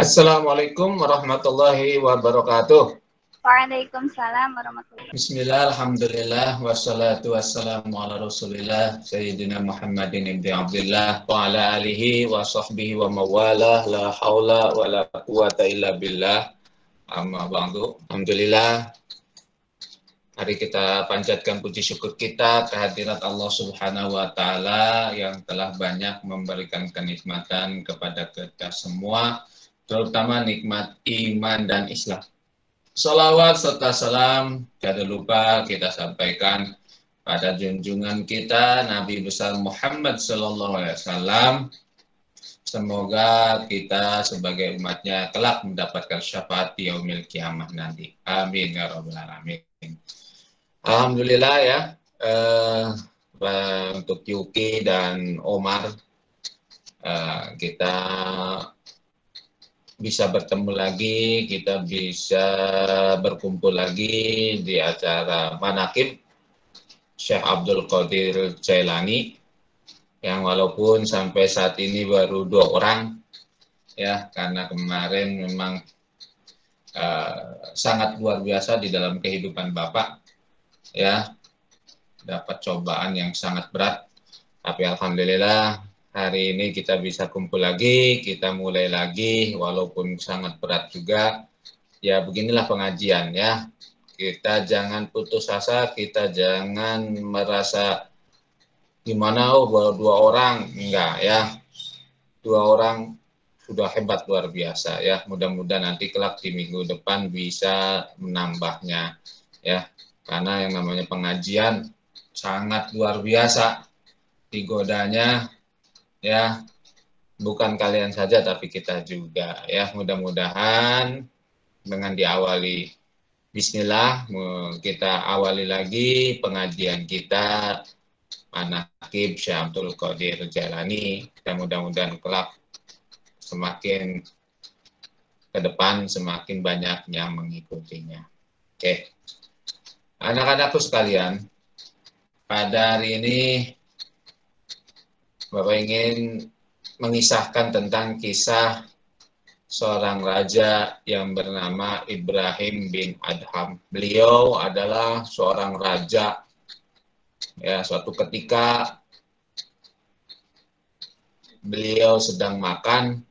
Assalamualaikum warahmatullahi wabarakatuh. Waalaikumsalam warahmatullahi Bismillah, Alhamdulillah, wassalatu wassalamu ala rasulillah Sayyidina Muhammadin ibn Abdullah Wa ala alihi wa sahbihi wa mawalah La hawla wa la quwata illa billah. Amma ba'du. Alhamdulillah Mari kita panjatkan puji syukur kita kehadirat Allah Subhanahu wa taala yang telah banyak memberikan kenikmatan kepada kita semua, terutama nikmat iman dan Islam. Salawat serta salam tidak lupa kita sampaikan pada junjungan kita Nabi besar Muhammad Sallallahu Alaihi Wasallam. Semoga kita sebagai umatnya kelak mendapatkan syafaat di yaumil kiamah nanti. Amin ya rabbal alamin. Alhamdulillah ya uh, untuk Yuki dan Omar uh, kita bisa bertemu lagi, kita bisa berkumpul lagi di acara Manakib Syekh Abdul Qadir Jailani yang walaupun sampai saat ini baru dua orang ya karena kemarin memang uh, sangat luar biasa di dalam kehidupan Bapak ya. Dapat cobaan yang sangat berat. Tapi alhamdulillah hari ini kita bisa kumpul lagi kita mulai lagi walaupun sangat berat juga. Ya beginilah pengajian ya. Kita jangan putus asa kita jangan merasa gimana oh baru dua orang? Enggak ya. Dua orang sudah hebat luar biasa ya. Mudah-mudahan nanti kelak di minggu depan bisa menambahnya ya. Karena yang namanya pengajian sangat luar biasa digodanya ya bukan kalian saja tapi kita juga ya mudah-mudahan dengan diawali Bismillah kita awali lagi pengajian kita Manakib Syamtul Qadir Jalani dan mudah-mudahan kelak semakin ke depan semakin banyak yang mengikutinya. Oke. Anak-anakku sekalian, pada hari ini Bapak ingin mengisahkan tentang kisah seorang raja yang bernama Ibrahim bin Adham. Beliau adalah seorang raja. Ya, suatu ketika beliau sedang makan,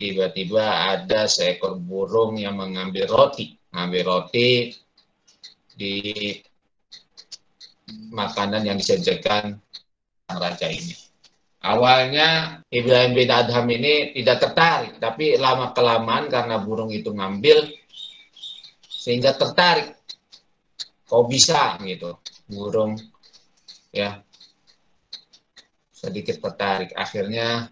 tiba-tiba ada seekor burung yang mengambil roti ngambil roti di makanan yang disajikan raja ini. Awalnya Ibrahim bin Adham ini tidak tertarik, tapi lama kelamaan karena burung itu ngambil sehingga tertarik. Kok bisa gitu, burung ya sedikit tertarik. Akhirnya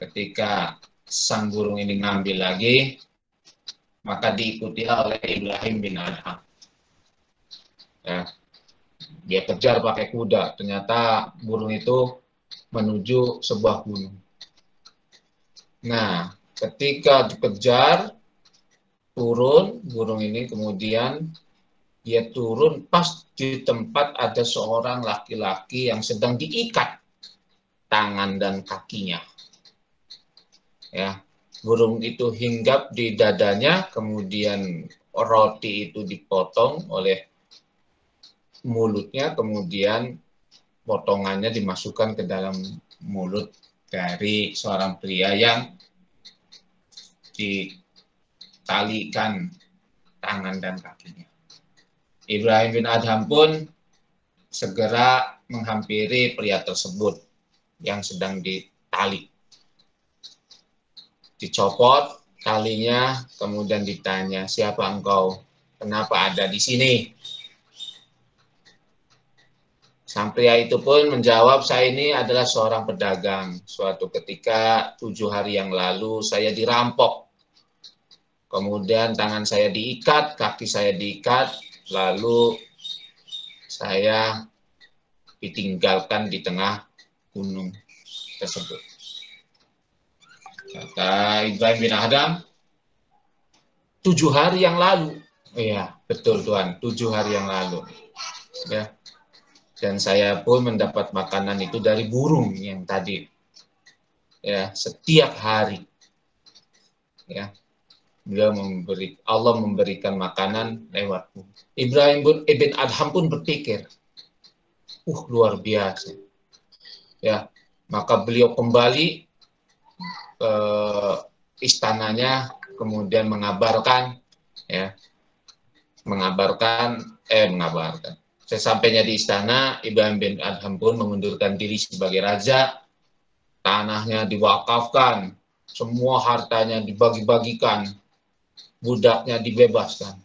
ketika sang burung ini ngambil lagi, maka diikuti oleh Ibrahim bin Adham. Ya. Dia kejar pakai kuda, ternyata burung itu menuju sebuah gunung. Nah, ketika dikejar, turun burung ini kemudian dia turun pas di tempat ada seorang laki-laki yang sedang diikat tangan dan kakinya. Ya, burung itu hinggap di dadanya, kemudian roti itu dipotong oleh mulutnya, kemudian potongannya dimasukkan ke dalam mulut dari seorang pria yang ditalikan tangan dan kakinya. Ibrahim bin Adham pun segera menghampiri pria tersebut yang sedang ditali dicopot talinya, kemudian ditanya, siapa engkau? Kenapa ada di sini? Sang pria itu pun menjawab, saya ini adalah seorang pedagang. Suatu ketika tujuh hari yang lalu saya dirampok. Kemudian tangan saya diikat, kaki saya diikat, lalu saya ditinggalkan di tengah gunung tersebut. Kata Ibrahim bin Adam, tujuh hari yang lalu. Iya, betul Tuhan, tujuh hari yang lalu. Ya. Dan saya pun mendapat makanan itu dari burung yang tadi. Ya setiap hari. Ya beliau memberi Allah memberikan makanan lewat Ibrahim pun ibn Adham pun berpikir uh luar biasa. Ya maka beliau kembali ke istananya kemudian mengabarkan ya mengabarkan eh mengabarkan sesampainya di istana Ibrahim bin Adham pun mengundurkan diri sebagai raja tanahnya diwakafkan semua hartanya dibagi-bagikan budaknya dibebaskan.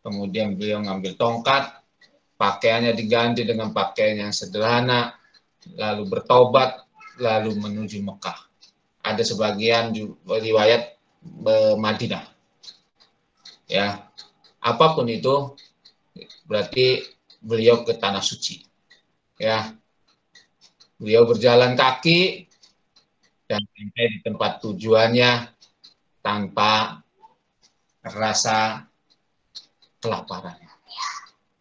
Kemudian beliau ngambil tongkat, pakaiannya diganti dengan pakaian yang sederhana, lalu bertobat, lalu menuju Mekah. Ada sebagian riwayat Madinah. Ya, apa pun itu berarti beliau ke tanah suci. Ya, beliau berjalan kaki dan sampai di tempat tujuannya tanpa rasa kelaparan.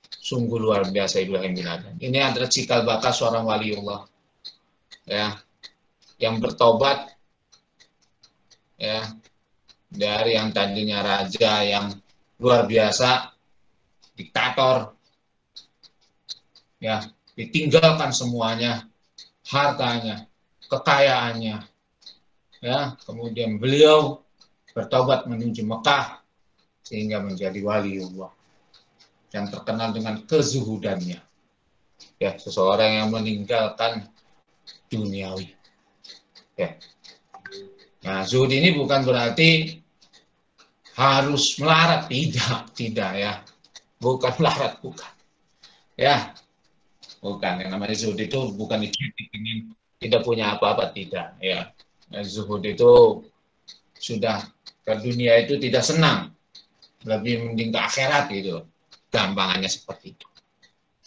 Sungguh luar biasa Ibrahim bin Adham. Ini adalah cikal bakal seorang waliullah. Ya, yang bertobat ya dari yang tadinya raja yang luar biasa diktator ya ditinggalkan semuanya hartanya kekayaannya ya kemudian beliau bertobat menuju Mekah sehingga menjadi wali Allah yang terkenal dengan kezuhudannya. Ya, seseorang yang meninggalkan duniawi. Ya. Nah, zuhud ini bukan berarti harus melarat, tidak, tidak ya. Bukan melarat, bukan. Ya, bukan. Yang namanya zuhud itu bukan ingin tidak punya apa-apa, tidak. Ya, nah, zuhud itu sudah ke dunia itu tidak senang, lebih mending ke akhirat gitu gampangannya seperti itu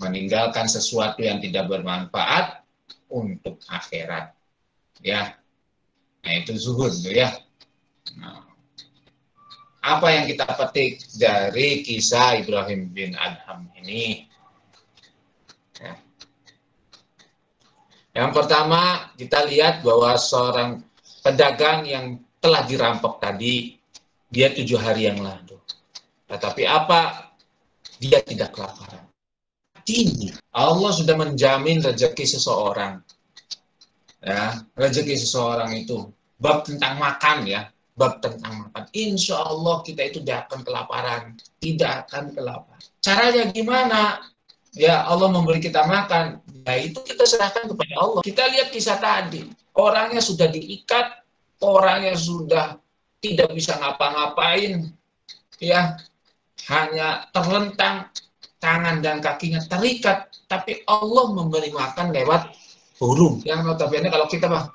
meninggalkan sesuatu yang tidak bermanfaat untuk akhirat ya nah itu zuhud ya nah, apa yang kita petik dari kisah Ibrahim bin Adham ini ya. yang pertama kita lihat bahwa seorang pedagang yang telah dirampok tadi dia tujuh hari yang lalu tetapi apa? Dia tidak kelaparan. Ini Allah sudah menjamin rezeki seseorang. Ya, rezeki seseorang itu bab tentang makan ya, bab tentang makan. Insya Allah kita itu tidak akan kelaparan, tidak akan kelaparan. Caranya gimana? Ya Allah memberi kita makan, ya itu kita serahkan kepada Allah. Kita lihat kisah tadi, orangnya sudah diikat, orangnya sudah tidak bisa ngapa-ngapain, ya hanya terlentang, tangan dan kakinya terikat, tapi Allah memberi makan lewat burung. Yang notabene kalau kita mah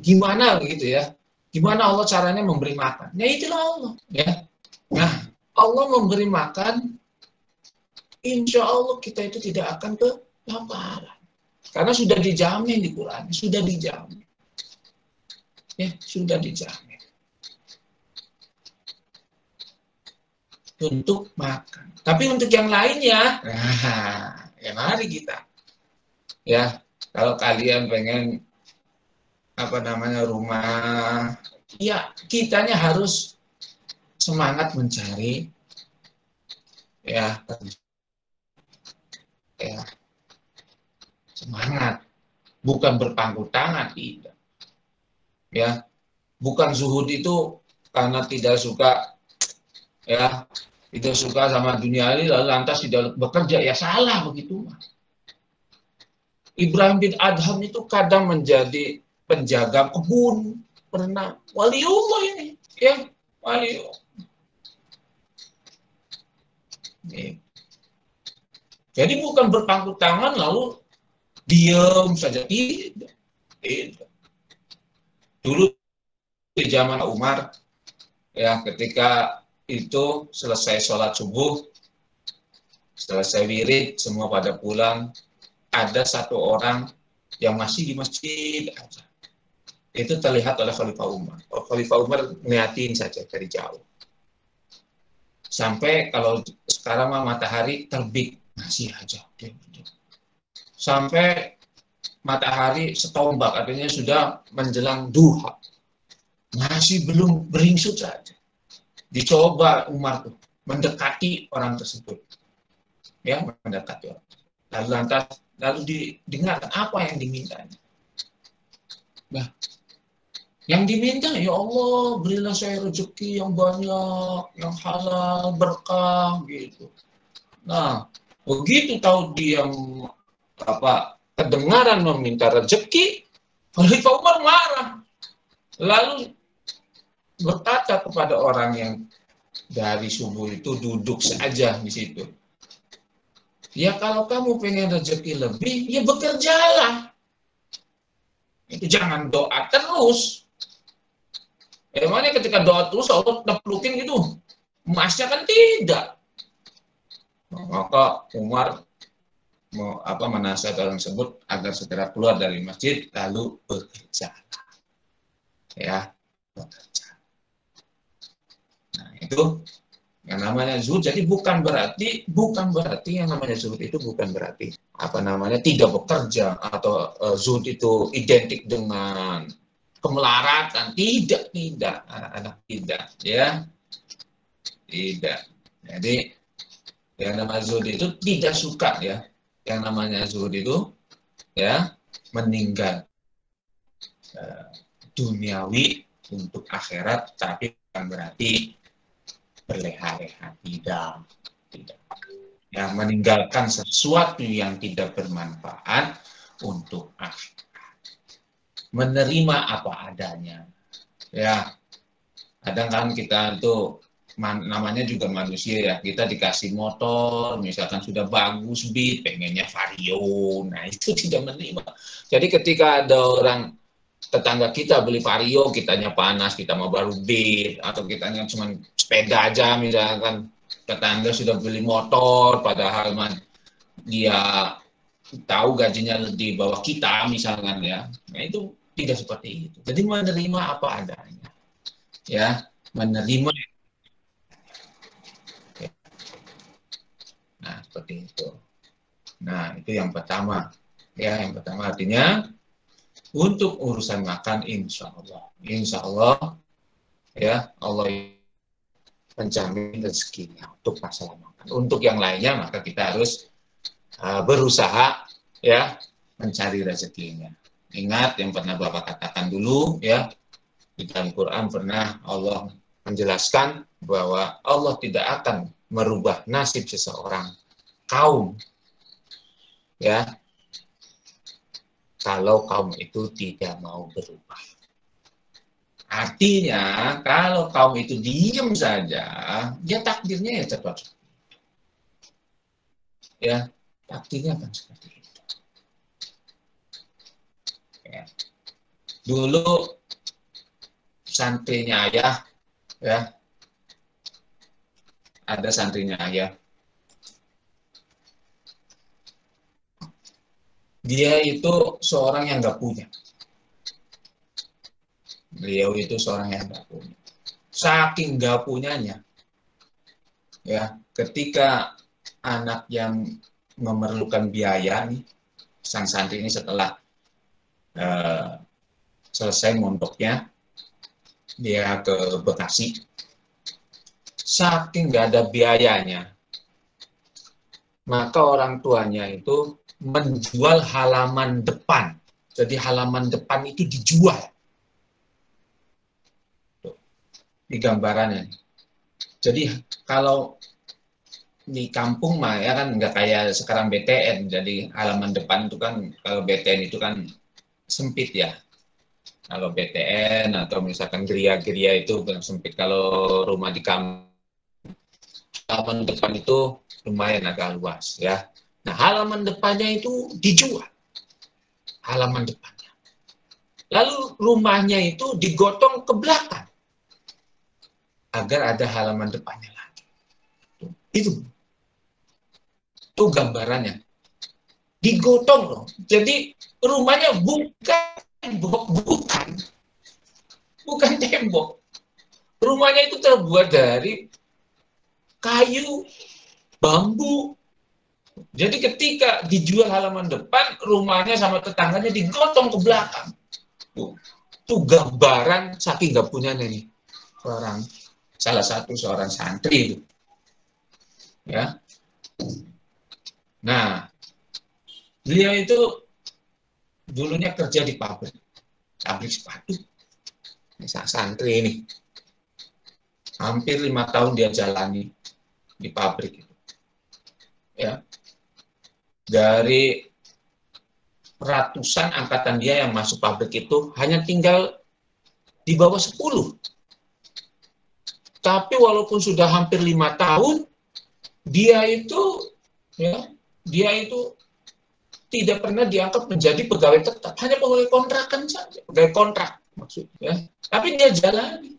gimana begitu ya? Gimana Allah caranya memberi makan? Ya itulah Allah. Ya. Nah, Allah memberi makan, insya Allah kita itu tidak akan ke kelaparan. Karena sudah dijamin di Quran, sudah dijamin. Ya, sudah dijamin. untuk makan. Tapi untuk yang lainnya, nah, ya mari kita. Ya, kalau kalian pengen apa namanya rumah, ya kitanya harus semangat mencari ya ya semangat. Bukan berpangku tangan tidak. Ya bukan zuhud itu karena tidak suka ya itu suka sama dunia ini lalu lantas tidak bekerja. Ya salah begitu Ibrahim bin Adham itu kadang menjadi penjaga kebun. Pernah. Waliullah ini. Ya waliullah jadi bukan berpangku tangan lalu diam saja. Tidak. Tidak. Dulu di zaman Umar ya ketika itu selesai sholat subuh, selesai wirid, semua pada pulang, ada satu orang yang masih di masjid aja. Itu terlihat oleh Khalifah Umar. Oh, Khalifah Umar ngeliatin saja dari jauh. Sampai kalau sekarang mah matahari terbit, masih aja. Sampai matahari setombak, artinya sudah menjelang duha. Masih belum beringsut saja. Dicoba Umar tuh, mendekati orang tersebut. Ya, mendekati orang. Lalu lantas, lalu didengar apa yang dimintanya. Nah, yang diminta, ya Allah, berilah saya rezeki yang banyak, yang halal, berkah, gitu. Nah, begitu tahu dia apa kedengaran meminta rezeki, Khalifah Umar marah. Lalu berkata kepada orang yang dari subuh itu duduk saja di situ. Ya kalau kamu pengen rezeki lebih, ya bekerjalah. Itu jangan doa terus. Emangnya ketika doa terus Allah neplukin gitu? Emasnya kan tidak. Maka Umar mau apa menasihat orang tersebut agar segera keluar dari masjid lalu bekerja ya bekerja nah itu yang namanya zuhud jadi bukan berarti bukan berarti yang namanya zuhud itu bukan berarti apa namanya tidak bekerja atau uh, zuhud itu identik dengan kemelaratan tidak tidak. Anak-anak tidak ya. Tidak. Jadi yang namanya zuhud itu tidak suka ya. Yang namanya zuhud itu ya meninggal uh, duniawi untuk akhirat tapi bukan berarti berleha-leha. Tidak tidak. Yang meninggalkan sesuatu yang tidak bermanfaat untuk akhirat menerima apa adanya. Ya kadang kan kita itu man, namanya juga manusia ya. Kita dikasih motor misalkan sudah bagus beat pengennya vario nah itu tidak menerima. Jadi ketika ada orang tetangga kita beli vario kitanya panas kita mau baru beat atau kitanya cuma sepeda aja misalkan tetangga sudah beli motor padahal man dia tahu gajinya di bawah kita misalkan ya. Nah itu tidak seperti itu jadi menerima apa adanya ya menerima Nah, seperti itu. Nah, itu yang pertama. Ya, yang pertama artinya untuk urusan makan insya Allah. Insya Allah, ya Allah menjamin rezekinya untuk masalah makan. Untuk yang lainnya maka kita harus uh, berusaha ya mencari rezekinya. Ingat yang pernah Bapak katakan dulu ya. Di dalam Quran pernah Allah menjelaskan bahwa Allah tidak akan merubah nasib seseorang kaum ya. Kalau kaum itu tidak mau berubah. Artinya kalau kaum itu diam saja ya takdirnya ya cepat. Ya takdirnya akan seperti itu ya. dulu santrinya ayah ya ada santrinya ayah. Dia itu seorang yang nggak punya. Beliau itu seorang yang nggak punya. Saking nggak punyanya, ya ketika anak yang memerlukan biaya nih, sang santri ini setelah uh, selesai mondoknya, dia ke Bekasi, saking nggak ada biayanya, maka orang tuanya itu menjual halaman depan. Jadi halaman depan itu dijual. Di gambarannya. Jadi kalau di kampung mah ya kan nggak kayak sekarang BTN. Jadi halaman depan itu kan kalau BTN itu kan sempit ya. Kalau BTN atau misalkan geria-geria itu sempit. Kalau rumah di kampung halaman depan itu lumayan agak luas ya. Nah halaman depannya itu dijual. Halaman depannya. Lalu rumahnya itu digotong ke belakang. Agar ada halaman depannya lagi. Itu. Itu gambarannya. Digotong loh. Jadi rumahnya bukan tembok, bukan. Bukan tembok. Rumahnya itu terbuat dari kayu, bambu, Jadi ketika dijual halaman depan, rumahnya sama tetangganya digotong ke belakang. Itu gambaran saking gak punya nih seorang salah satu seorang santri itu. Ya. Nah, beliau itu dulunya kerja di pabrik, pabrik sepatu. Ini santri ini. Hampir lima tahun dia jalani di pabrik. Ya. Dari ratusan angkatan dia yang masuk pabrik itu hanya tinggal di bawah 10. Tapi walaupun sudah hampir lima tahun, dia itu ya dia itu tidak pernah diangkat menjadi pegawai tetap, hanya pegawai kontrakan saja, pegawai kontrak maksudnya. Tapi dia jalani.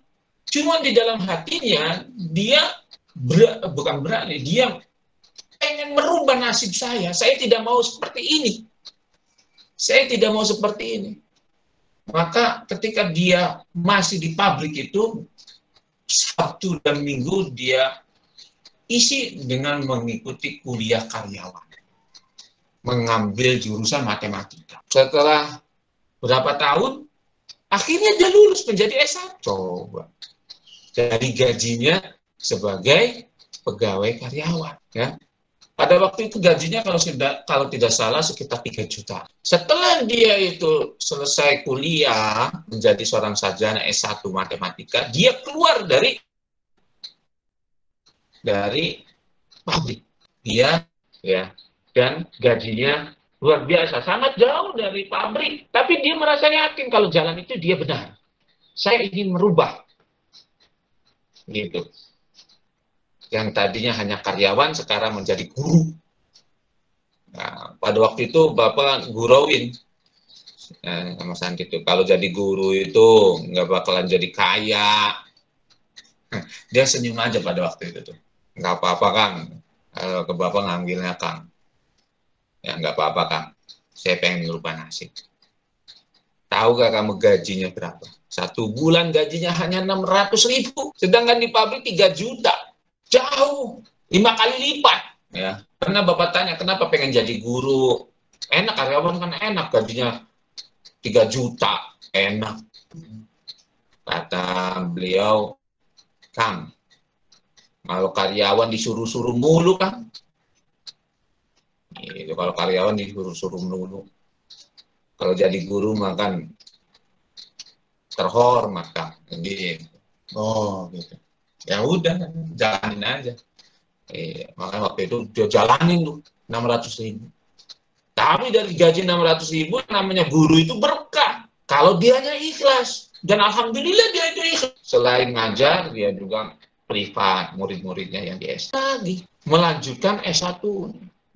Cuma di dalam hatinya dia ber, bukan berani, dia pengen merubah nasib saya. Saya tidak mau seperti ini. Saya tidak mau seperti ini. Maka ketika dia masih di pabrik itu, Sabtu dan Minggu dia isi dengan mengikuti kuliah karyawan mengambil jurusan matematika. Setelah berapa tahun, akhirnya dia lulus menjadi S1. Coba. Dari gajinya sebagai pegawai karyawan. Ya. Pada waktu itu gajinya kalau sudah kalau tidak salah sekitar 3 juta. Setelah dia itu selesai kuliah menjadi seorang sarjana S1 matematika, dia keluar dari dari pabrik. Dia ya dan gajinya luar biasa, sangat jauh dari pabrik. Tapi dia merasa yakin kalau jalan itu dia benar. Saya ingin merubah. Gitu. Yang tadinya hanya karyawan, sekarang menjadi guru. Nah, pada waktu itu Bapak guruin eh, sama Santi itu. Kalau jadi guru itu nggak bakalan jadi kaya. Dia senyum aja pada waktu itu tuh. Nggak apa-apa Kang. Kalau ke Bapak ngambilnya Kang Ya nggak apa-apa kang. Saya pengen ngerubah nasib. Tahu gak kamu gajinya berapa? Satu bulan gajinya hanya 600 ribu. Sedangkan di pabrik 3 juta. Jauh. Lima kali lipat. Ya. Karena Bapak tanya, kenapa pengen jadi guru? Enak, karyawan kan enak. Gajinya 3 juta. Enak. Kata beliau, Kang, kalau karyawan disuruh-suruh mulu, Kang, itu kalau karyawan disuruh-suruh dulu. Kalau jadi guru makan terhormat kan. Gitu. Oh gitu. Ya udah, jalanin aja. Eh, makanya waktu itu dia jalanin tuh 600 ribu. Tapi dari gaji 600 ribu namanya guru itu berkah. Kalau dianya ikhlas. Dan Alhamdulillah dia itu ikhlas. Selain ngajar, dia juga privat murid-muridnya yang di S lagi. Melanjutkan S1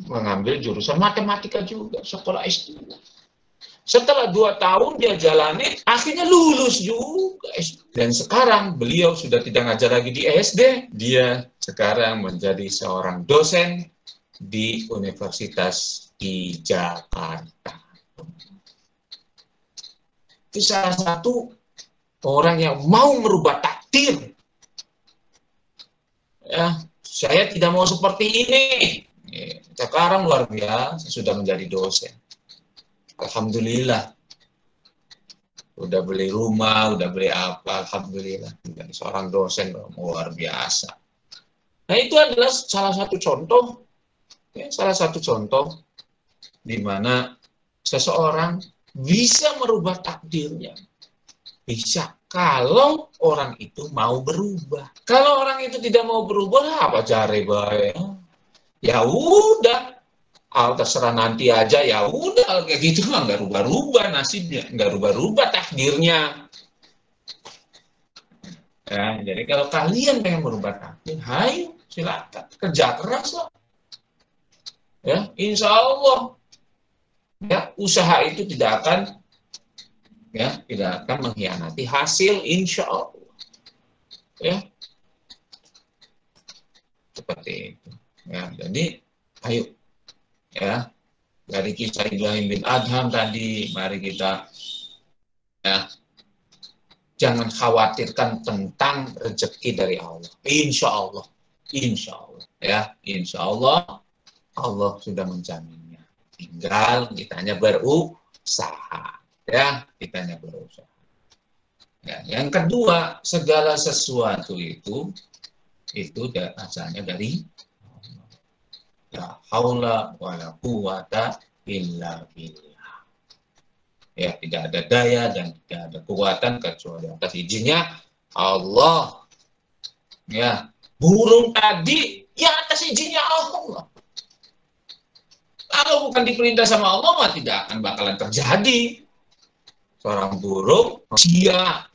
mengambil jurusan matematika juga, sekolah S2. Setelah dua tahun dia jalani, akhirnya lulus juga. Dan sekarang beliau sudah tidak ngajar lagi di SD. Dia sekarang menjadi seorang dosen di Universitas di Jakarta. Itu salah satu orang yang mau merubah takdir. Ya, saya tidak mau seperti ini. Sekarang luar biasa sudah menjadi dosen. Alhamdulillah. Udah beli rumah, udah beli apa, Alhamdulillah. Menjadi seorang dosen luar biasa. Nah itu adalah salah satu contoh, ya, salah satu contoh di mana seseorang bisa merubah takdirnya. Bisa kalau orang itu mau berubah. Kalau orang itu tidak mau berubah, apa cari baik? Ya udah. Ah, terserah nanti aja ya udah. Kayak gitu mah nggak rubah-rubah nasibnya nggak rubah-rubah takdirnya. Ya jadi kalau kalian pengen merubah takdir hayo silakan. Kerja keras lah. Ya insya Allah. Ya usaha itu tidak akan ya tidak akan mengkhianati hasil insya Allah. Ya seperti itu Ya, jadi ayo ya dari kisah Ibrahim bin Adham tadi mari kita ya jangan khawatirkan tentang rezeki dari Allah. Insya Allah, insya Allah ya, insya Allah Allah sudah menjaminnya. Tinggal kitanya berusaha. Ya, kitanya berusaha. Ya, yang kedua, segala sesuatu itu itu asalnya dari La haula wa la quwata illa billah. Ya, tidak ada daya dan tidak ada kekuatan kecuali atas izinnya Allah. Ya, burung tadi ya atas izinnya Allah. Kalau bukan diperintah sama Allah, mah tidak akan bakalan terjadi. Seorang burung, sia,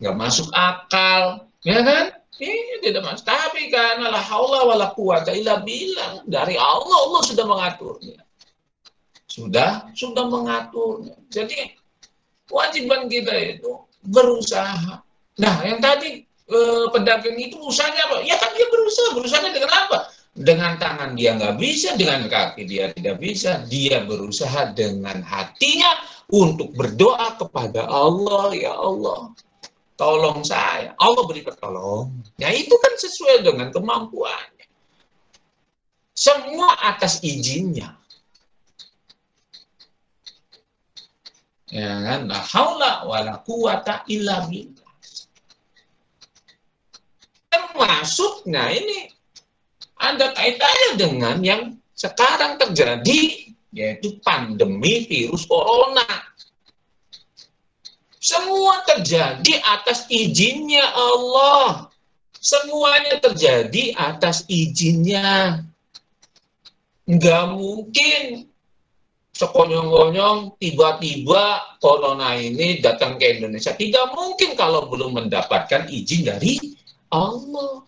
nggak masuk akal, ya kan? Ini tidak masuk. Tapi karena la haula wala quwata illa billah dari Allah, Allah sudah mengaturnya. Sudah, sudah mengaturnya. Jadi kewajiban kita itu berusaha. Nah, yang tadi eh, pedagang itu usahanya apa? Ya kan dia berusaha. Berusaha dengan apa? dengan tangan dia nggak bisa, dengan kaki dia tidak bisa, dia berusaha dengan hatinya untuk berdoa kepada Allah, ya Allah, tolong saya. Allah beri pertolongan. Ya itu kan sesuai dengan kemampuannya. Semua atas izinnya. Ya kan? La haula wala quwata illa billah. Termasuknya ini ada kaitannya dengan yang sekarang terjadi yaitu pandemi virus corona. Semua terjadi atas izinnya Allah. Semuanya terjadi atas izinnya. Enggak mungkin sekonyong-konyong tiba-tiba corona ini datang ke Indonesia. Tidak mungkin kalau belum mendapatkan izin dari Allah.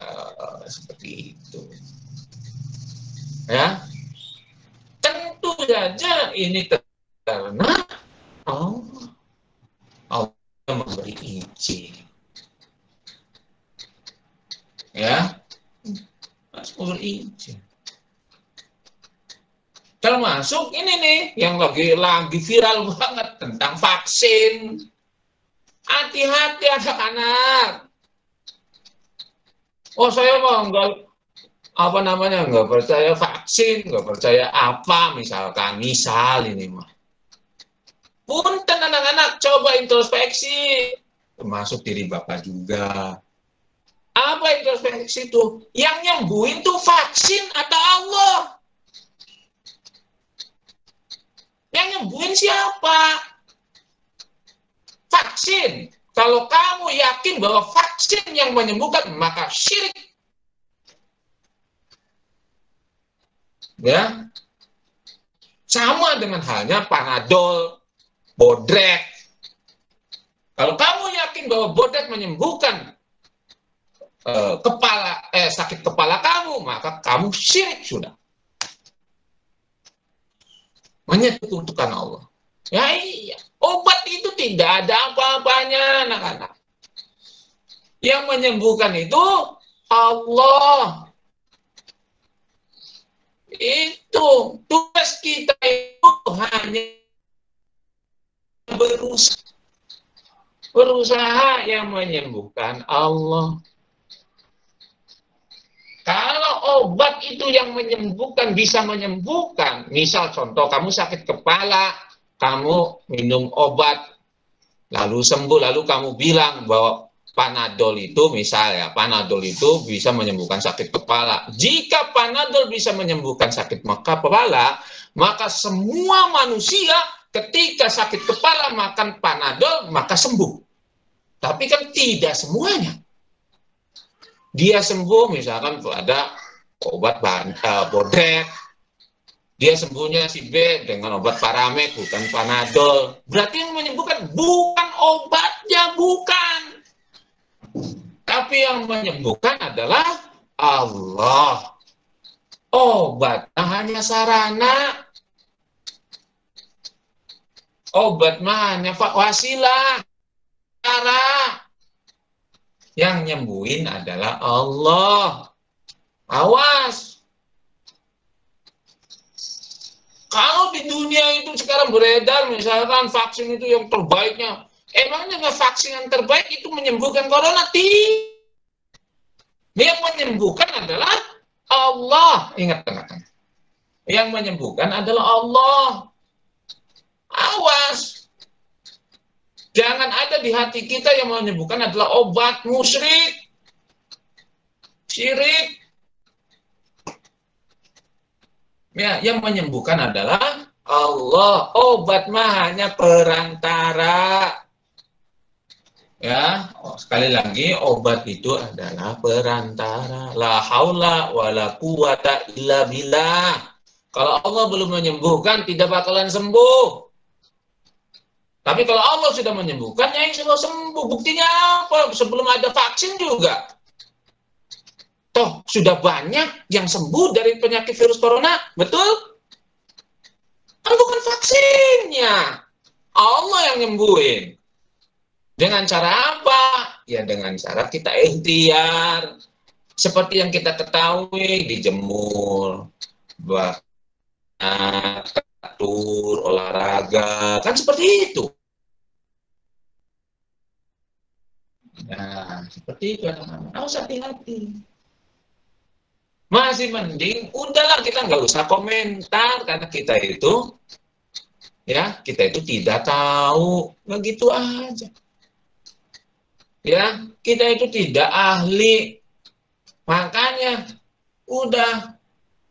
Uh, seperti itu. Ya, tentu saja ini karena Allah, Allah memberi izin. Ya, Mas memberi izin. Termasuk ini nih yang lagi lagi viral banget tentang vaksin. Hati-hati anak-anak oh saya mau enggak apa namanya enggak percaya vaksin, enggak percaya apa misalkan, misal ini mah. Punten anak-anak coba introspeksi, termasuk diri bapak juga. Apa introspeksi itu? Yang nyembuhin tuh vaksin atau Allah? Yang nyembuhin siapa? Vaksin. Kalau kamu yakin bahwa vaksin yang menyembuhkan, maka syirik. Ya, sama dengan halnya panadol, bodrek. Kalau kamu yakin bahwa bodrek menyembuhkan eh, kepala eh sakit kepala kamu, maka kamu syirik sudah. Menyekutukan Allah. Ya iya. Obat itu tidak ada apa-apanya, anak-anak. Yang menyembuhkan itu Allah. Itu tugas kita itu hanya berusaha. Berusaha yang menyembuhkan Allah. Kalau obat itu yang menyembuhkan, bisa menyembuhkan. Misal contoh, kamu sakit kepala, kamu minum obat, lalu sembuh, lalu kamu bilang bahwa Panadol itu misalnya, Panadol itu bisa menyembuhkan sakit kepala. Jika Panadol bisa menyembuhkan sakit kepala, maka semua manusia ketika sakit kepala makan Panadol, maka sembuh. Tapi kan tidak semuanya. Dia sembuh misalkan ada obat bahan, uh, bodrek, dia sembuhnya si B dengan obat paramek, bukan panadol. Berarti yang menyembuhkan bukan obatnya, bukan. Tapi yang menyembuhkan adalah Allah. Obat hanya sarana. Obat mah hanya wasilah. Cara. Yang nyembuhin adalah Allah. Awas, Kalau di dunia itu sekarang beredar misalkan vaksin itu yang terbaiknya, emangnya nggak vaksin yang terbaik itu menyembuhkan corona? Tidak. Yang menyembuhkan adalah Allah. Ingat teman-teman. Yang menyembuhkan adalah Allah. Awas. Jangan ada di hati kita yang menyembuhkan adalah obat musyrik. Syirik. Ya, yang menyembuhkan adalah Allah. Obat mah hanya perantara. Ya, sekali lagi obat itu adalah perantara. La haula wala quwata illa billah. Kalau Allah belum menyembuhkan, tidak bakalan sembuh. Tapi kalau Allah sudah menyembuhkan, ya insya sembuh. Buktinya apa? Sebelum ada vaksin juga. Toh, sudah banyak yang sembuh dari penyakit virus corona. Betul? Kan bukan vaksinnya. Allah yang nyembuhin. Dengan cara apa? Ya dengan cara kita ikhtiar. Seperti yang kita ketahui, dijemur, atur, olahraga, kan seperti itu. Nah, seperti itu Harus hati-hati. Masih mending, udahlah kita nggak usah komentar karena kita itu, ya kita itu tidak tahu, begitu aja. Ya, kita itu tidak ahli, makanya udah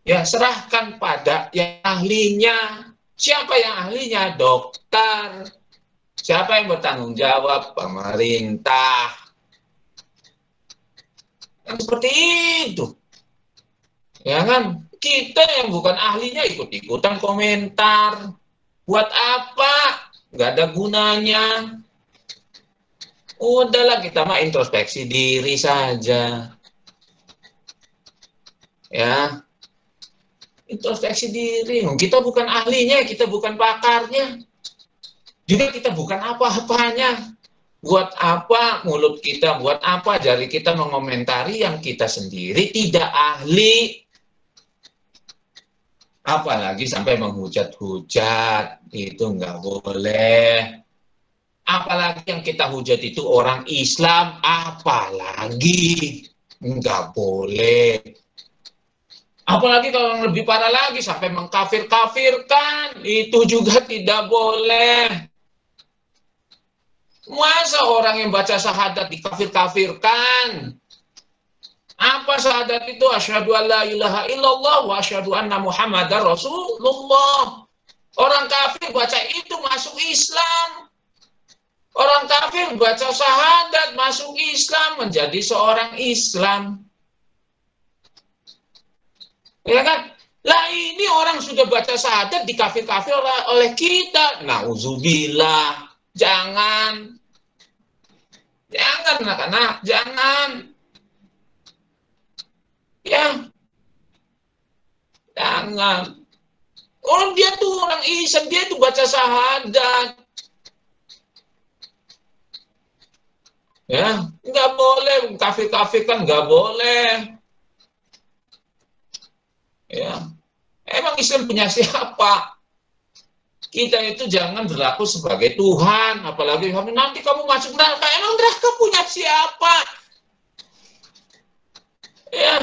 ya serahkan pada yang ahlinya. Siapa yang ahlinya? Dokter. Siapa yang bertanggung jawab? Pemerintah. Yang seperti itu. Ya kan? Kita yang bukan ahlinya ikut-ikutan komentar. Buat apa? Gak ada gunanya. Udahlah kita mah introspeksi diri saja. Ya, introspeksi diri. Kita bukan ahlinya, kita bukan pakarnya. Juga kita bukan apa-apanya. Buat apa mulut kita, buat apa jari kita mengomentari yang kita sendiri tidak ahli. Apalagi sampai menghujat-hujat, itu nggak boleh. Apalagi yang kita hujat itu orang Islam, apalagi nggak boleh Apalagi kalau lebih parah lagi sampai mengkafir-kafirkan, itu juga tidak boleh. Masa orang yang baca syahadat dikafir-kafirkan? Apa syahadat itu? Asyhadu an la ilaha illallah wa asyhadu anna muhammadar rasulullah. Orang kafir baca itu masuk Islam. Orang kafir baca syahadat masuk Islam menjadi seorang Islam. Ya kan? Lah ini orang sudah baca syahadat di kafir-kafir oleh, oleh kita. Nauzubillah. Jangan. Jangan anak-anak, jangan. Ya. Jangan. Orang dia tuh orang Islam, dia tuh baca syahadat. Ya, nggak boleh kafir-kafir kan nggak boleh. Ya. Emang Islam punya siapa? Kita itu jangan berlaku sebagai Tuhan, apalagi nanti kamu masuk neraka. Emang neraka punya siapa? Ya,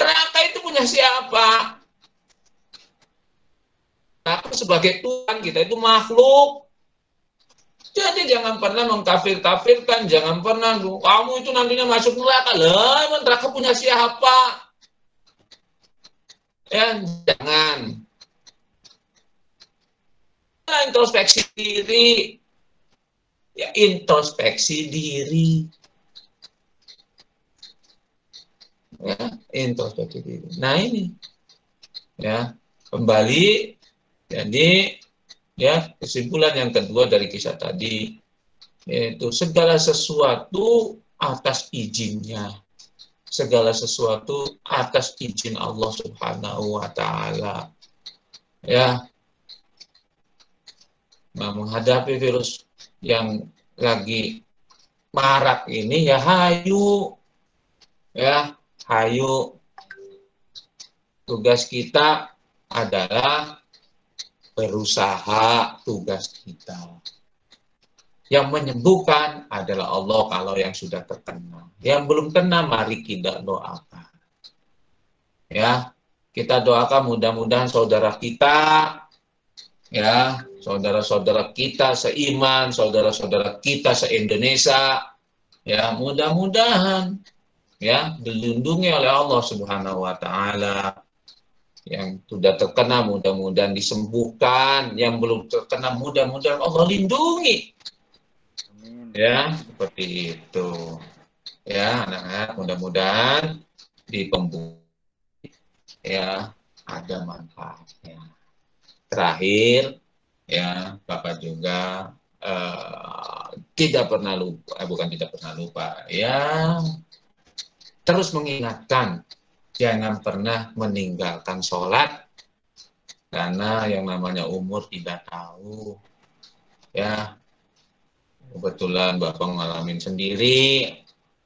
neraka itu punya siapa? Aku sebagai Tuhan kita itu makhluk. Jadi jangan pernah mengkafir-kafirkan, jangan pernah kamu itu nantinya masuk neraka. Lah, emang neraka punya siapa? Ya, jangan. Introspeksi diri. Ya, introspeksi diri. Ya, introspeksi diri. Nah, ini. Ya, kembali jadi ya kesimpulan yang kedua dari kisah tadi yaitu segala sesuatu atas izinnya segala sesuatu atas izin Allah Subhanahu wa taala. Ya. Nah, menghadapi virus yang lagi marak ini ya hayu. Ya, hayu. Tugas kita adalah berusaha tugas kita. Yang menyembuhkan adalah Allah kalau yang sudah terkena. Yang belum kena, mari kita doakan. Ya, kita doakan mudah-mudahan saudara kita ya saudara-saudara kita seiman saudara-saudara kita se-Indonesia ya mudah-mudahan ya dilindungi oleh Allah Subhanahu wa taala. Yang sudah terkena mudah-mudahan disembuhkan. Yang belum terkena mudah-mudahan Allah lindungi. Ya seperti itu. Ya anak-anak mudah-mudahan di pembukaan ya ada manfaatnya. Terakhir ya Bapak juga uh, tidak pernah lupa, eh, bukan tidak pernah lupa, ya terus mengingatkan jangan pernah meninggalkan sholat karena yang namanya umur tidak tahu ya. Kebetulan bapak ngalamin sendiri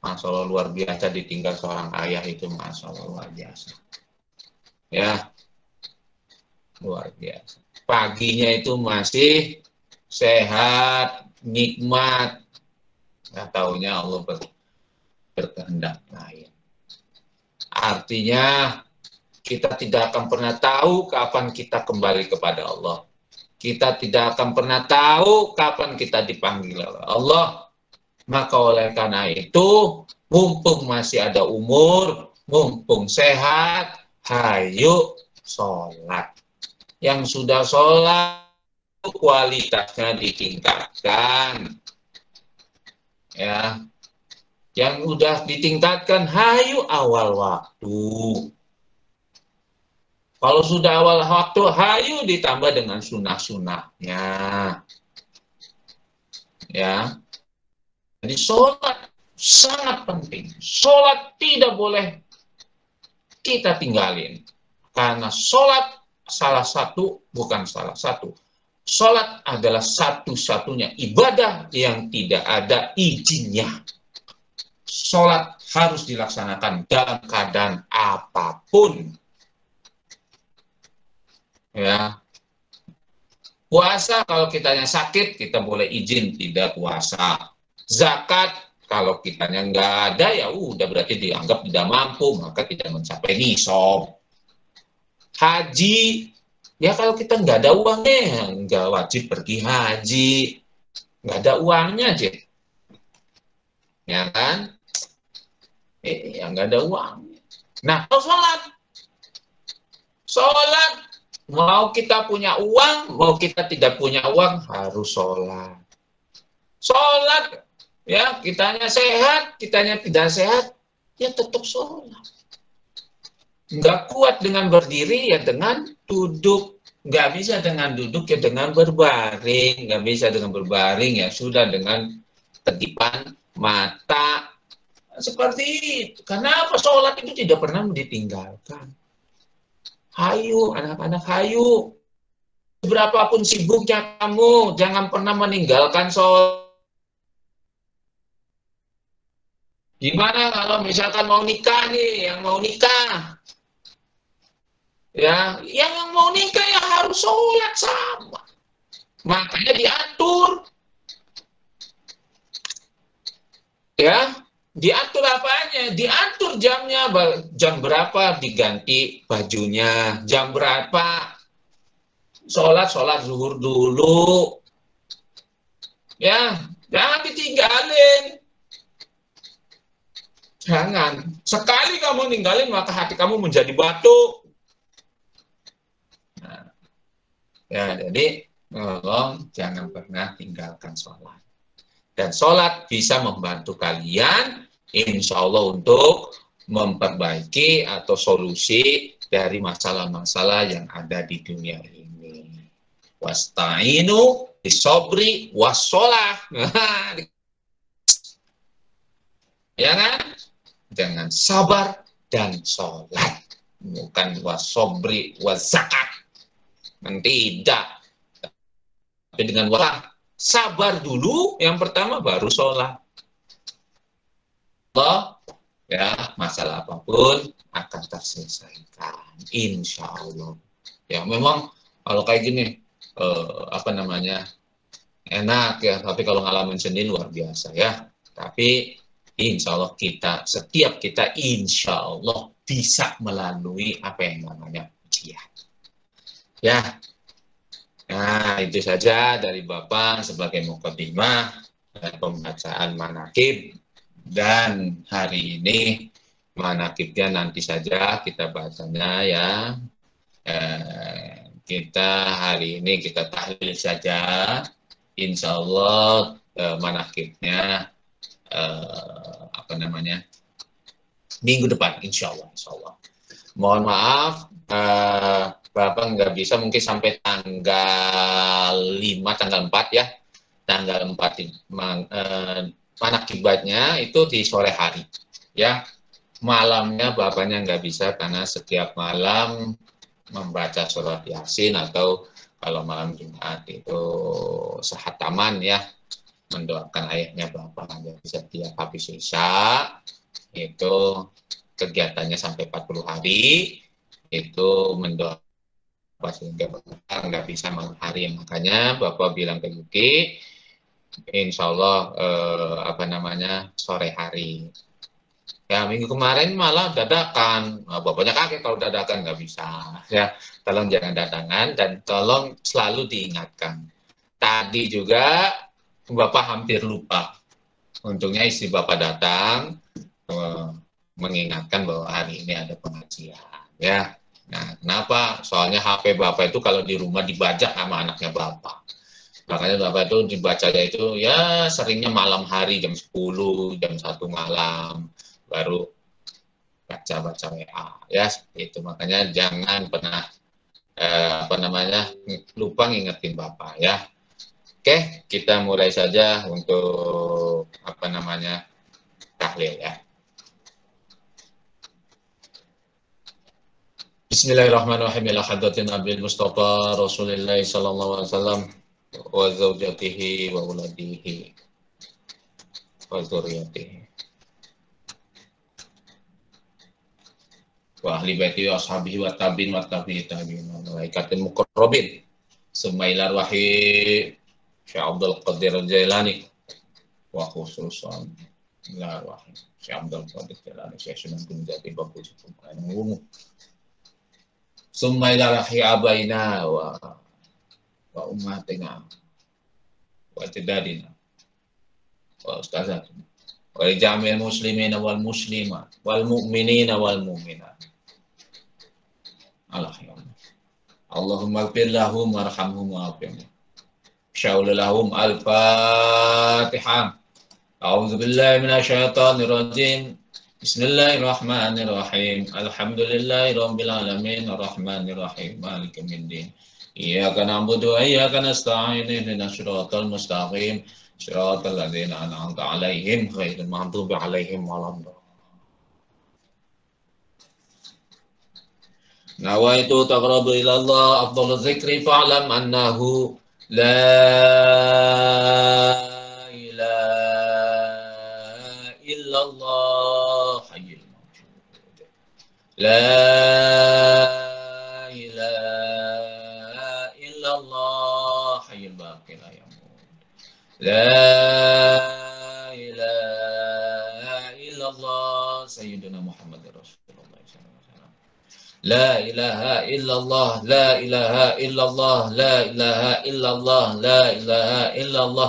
Masya Allah luar biasa ditinggal seorang ayah itu Masya Allah luar biasa ya luar biasa. Paginya itu masih sehat nikmat. Nggak taunya Allah ber, berkehendak lain. Artinya kita tidak akan pernah tahu kapan kita kembali kepada Allah. Kita tidak akan pernah tahu kapan kita dipanggil oleh Allah. Maka oleh karena itu mumpung masih ada umur mumpung sehat hayu sholat. Yang sudah sholat, kualitasnya ditingkatkan. Ya, yang udah ditingkatkan, hayu awal waktu. Kalau sudah awal waktu, hayu ditambah dengan sunnah-sunnahnya. Ya, jadi sholat sangat penting. Sholat tidak boleh kita tinggalin. Karena sholat salah satu, bukan salah satu. Sholat adalah satu-satunya ibadah yang tidak ada izinnya. Sholat harus dilaksanakan dalam keadaan apa pun. Ya, Puasa kalau kitanya sakit, kita boleh izin tidak puasa. Zakat kalau kitanya nggak ada ya udah berarti dianggap tidak mampu, maka tidak mencapai nisab. Haji, ya kalau kita nggak ada uangnya, nggak wajib pergi haji. Nggak ada uangnya aja. Ya kan? Eh, ya nggak ada uangnya. Nah, kalau sholat. Sholat, mau kita punya uang, mau kita tidak punya uang, harus sholat. Sholat ya kitanya sehat, kitanya tidak sehat, ya tetap sholat. Nggak kuat dengan berdiri, ya dengan duduk. Nggak bisa dengan duduk, ya dengan berbaring. Nggak bisa dengan berbaring, ya sudah dengan tegipan mata. Seperti itu. Kenapa sholat itu tidak pernah ditinggalkan? Hayu, anak-anak hayu. Berapapun sibuknya kamu, jangan pernah meninggalkan sholat Gimana kalau misalkan mau nikah nih, yang mau nikah? Ya, yang mau nikah ya harus sholat sama. Makanya diatur. Ya, diatur apanya? Diatur jamnya, jam berapa diganti bajunya, jam berapa sholat, sholat zuhur dulu. Ya, jangan ditinggalin. Jangan. Sekali kamu ninggalin, maka hati kamu menjadi batu. Nah, ya, jadi tolong jangan pernah tinggalkan sholat. Dan sholat bisa membantu kalian, insya Allah untuk memperbaiki atau solusi dari masalah-masalah yang ada di dunia ini. Wasta'inu disobri wassolah. ya kan? dengan sabar dan sholat. Bukan wasobri wazakat. Tidak. Tapi dengan wala, sabar dulu yang pertama baru sholat. Allah, ya masalah apa pun akan terselesaikan. Insya Allah. Ya memang kalau kayak gini, eh, apa namanya, enak ya. Tapi kalau ngalamin sendiri luar biasa ya. Tapi insya Allah kita, setiap kita insya Allah bisa melalui apa yang namanya ujian. Ya, nah itu saja dari Bapak sebagai mukadimah dan pembacaan manakib dan hari ini manakibnya nanti saja kita bacanya ya. Eh, kita hari ini kita tahlil saja. Insya Allah eh, manakibnya eh, apa namanya minggu depan, insya Allah. Insya Allah. Mohon maaf, eh, Bapak nggak bisa mungkin sampai tanggal 5, tanggal 4 ya. Tanggal 4 eh, mana kibatnya itu di sore hari. Ya, malamnya bapaknya nggak bisa karena setiap malam membaca surat yasin atau kalau malam Jumat itu sehataman ya mendoakan ayahnya bapak jadi setiap habis isya itu kegiatannya sampai 40 hari itu mendoakan sehingga bapak nggak bisa malam hari makanya bapak bilang ke Yuki insya Allah eh, apa namanya sore hari Ya minggu kemarin malah dadakan, nah, bapaknya kaget kalau dadakan nggak bisa. Ya tolong jangan dadangan dan tolong selalu diingatkan. Tadi juga bapak hampir lupa. Untungnya istri bapak datang uh, mengingatkan bahwa hari ini ada pengajian. Ya, nah kenapa? Soalnya HP bapak itu kalau di rumah dibajak sama anaknya bapak. Makanya bapak itu dibacanya itu ya seringnya malam hari jam 10, jam 1 malam baru baca-baca WA ya itu makanya jangan pernah eh, apa namanya lupa ngingetin bapak ya oke kita mulai saja untuk apa namanya tahlil ya Bismillahirrahmanirrahim. Ila hadratin Nabi Mustafa Rasulullah sallallahu alaihi wasallam wa zaujatihi wa uladihi wa zuriyatihi wa ahli baiti wa ashabihi wa tabi'in wa tabi'i tabi'in wa malaikatil muqarrabin. Summa ila ruhi Syekh Abdul Qadir Al-Jailani. Wa khususan ruhi Syekh Abdul Qadir Al-Jailani Syekh Sunan Gunung Jati Bapu Umum summa ila abaina wa wa ummatina wa tidadina wa ustazatina wa jami'il muslimina wal muslimat wal mu'minina wal mu'minat ya Allah. Allahumma gfir lahum warhamhum wa'afihim. Syaul lahum al-Fatihah. A'udzu billahi minasyaitonir rajim. بسم الله الرحمن الرحيم الحمد لله رب العالمين الرحمن الرحيم مالك يوم الدين إياك نعبد وإياك نستعين اهدنا الصراط المستقيم صراط الذين أنعمت عليهم غير المغضوب عليهم ولا الضالين نويت تقرب إلى الله أفضل الذكر فاعلم أنه لا لا إله إلا الله حي الباقي لا يموت. لا إله إلا الله سيدنا محمد رسول الله صلى الله عليه وسلم. لا إله إلا الله لا إله إلا الله لا إله إلا الله لا إله إلا الله.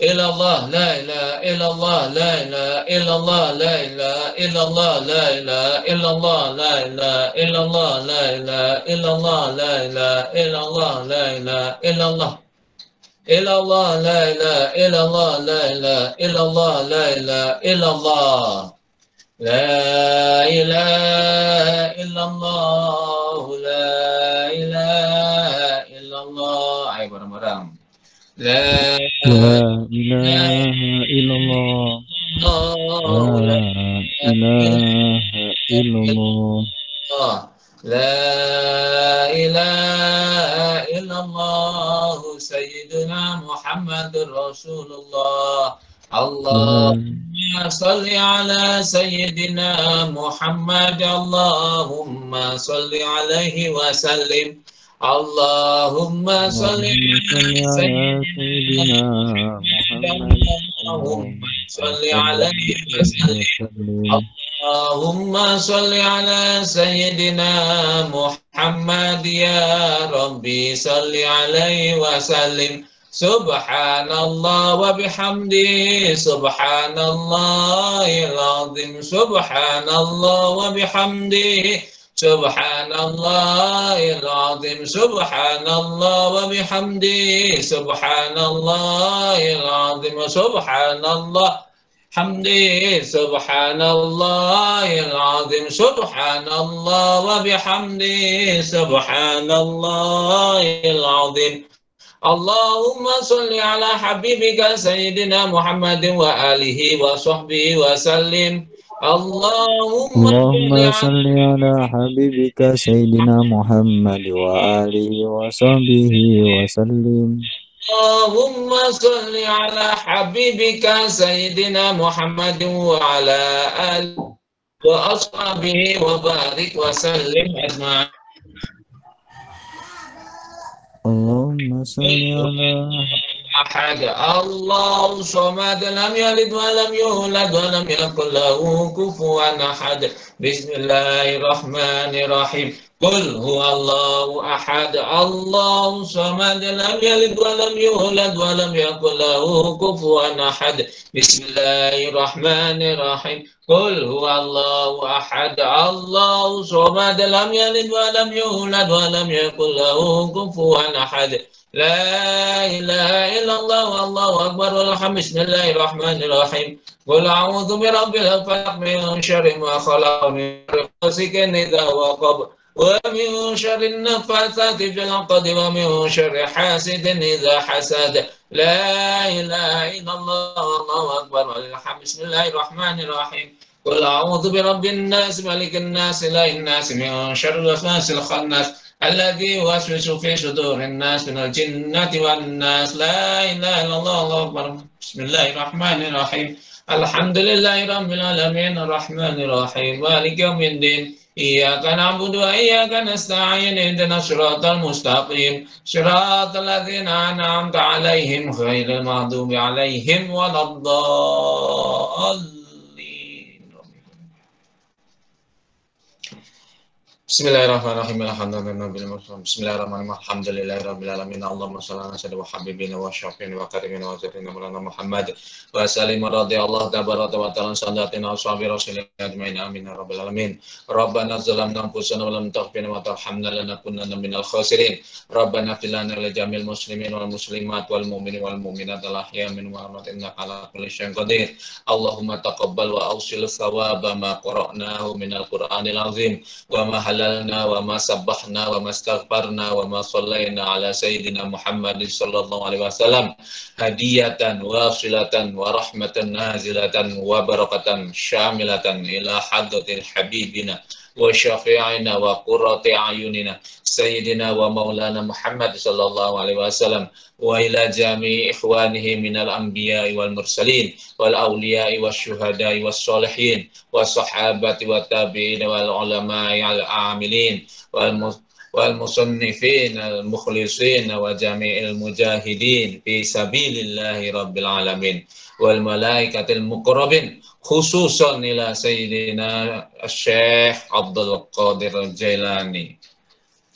إلا الله لا إله إلا الله لا إله إلا الله لا إله إلا الله لا إله إلا الله لا إله إلا الله لا إله إلا الله لا إله إلا الله لا إله إلا الله إلا الله لا إله إلا الله لا إله إلا الله لا إله إلا الله لا إله إلا الله لا إله إلا الله ayo bareng-bareng لا إله إلا الله. لا إله إلا الله. لا إله إلا الله. سيدنا محمد رسول الله. اللهم صل على سيدنا محمد. اللهم صل عليه وسلم. اللهم صل على سيدنا محمد اللهم صل اللهم صل على سيدنا محمد يا ربي صل عليه وسلم. سبحان الله وبحمده سبحان الله العظيم سبحان الله وبحمده. سبحان الله العظيم. سبحان الله وبحمده. سبحان الله العظيم. سبحان الله حمدي سبحان الله العظيم. سبحان الله وبحمده. سبحان الله العظيم. اللهم صل على حبيبك سيدنا محمد وآله وصحبه وسلم. اللهم, اللهم صل على حبيبك سيدنا محمد وآله وصحبه وسلم. اللهم صل على حبيبك سيدنا محمد وعلى آله وأصحابه وبارك وسلم أجمعين. اللهم صل على أحد الله صمد لم يلد ولم يولد ولم يكن له كفوا أحد. بسم الله الرحمن الرحيم. قل هو الله أحد. الله صمد لم يلد ولم يولد ولم يكن له كفوا أحد. بسم الله الرحمن الرحيم. قل هو الله أحد. الله صمد لم يلد ولم يولد ولم يكن له كفوا أحد. لا إله إلا الله والله أكبر والحمد بسم الله الرحمن الرحيم. قل أعوذ برب الفلق من شر ما خلق من غاسق إذا وقب ومن شر النفاثات في العقد ومن شر حاسد إذا حسد. لا إله إلا الله والله أكبر والحمد بسم الله الرحمن الرحيم. قل أعوذ برب الناس ملك الناس إله الناس من شر الوسواس الخناس الذي يوسوس في صدور الناس من الجنة والناس. لا إله إلا الله الله أكبر. بسم الله الرحمن الرحيم. الحمد لله رب العالمين الرحمن الرحيم. مالك يوم الدين. إياك نعبد وإياك نستعين اهدنا الصراط المستقيم. صراط الذين أنعمت عليهم غير المغضوب عليهم ولا الضالين. Bismillahirrahmanirrahim. Alhamdulillah. Bismillahirrahmanirrahim. Alhamdulillahirabbil alamin. Allahumma shalli ala sayyidina wa habibina wa syafiina wa karimina wa zatina maulana Muhammad wa sallim radhiyallahu tabaraka wa ta'ala sadatina wa sahbi rasulillah ajmain amin ya rabbal alamin. Rabbana zalamna anfusana wa lam taghfir wa tarhamna lanakunanna minal khasirin. Rabbana fil lana jamil muslimin wal muslimat wal mu'minin wal mu'minat al ahya min wa amwat innaka ala kulli syai'in qadir. Allahumma taqabbal wa awsil thawaba ma qara'nahu minal Qur'anil azim wa ma حللنا وما سبحنا وما استغفرنا وما صلينا على سيدنا محمد صلى الله عليه وسلم. هدية واصلة ورحمة نازلة وبركة شاملة إلى حضرة حبيبنا وشفيعنا وقرة أعيننا سيدنا ومولانا محمد صلى الله عليه وسلم وإلى جميع إخوانه من الأنبياء والمرسلين والأولياء والشهداء والصالحين والصحابة والتابعين والعلماء العاملين والمصنفين المخلصين وجميع المجاهدين في سبيل الله رب العالمين والملائكة المقربين khususon ila Sayyidina Syekh Abdul Qadir Jailani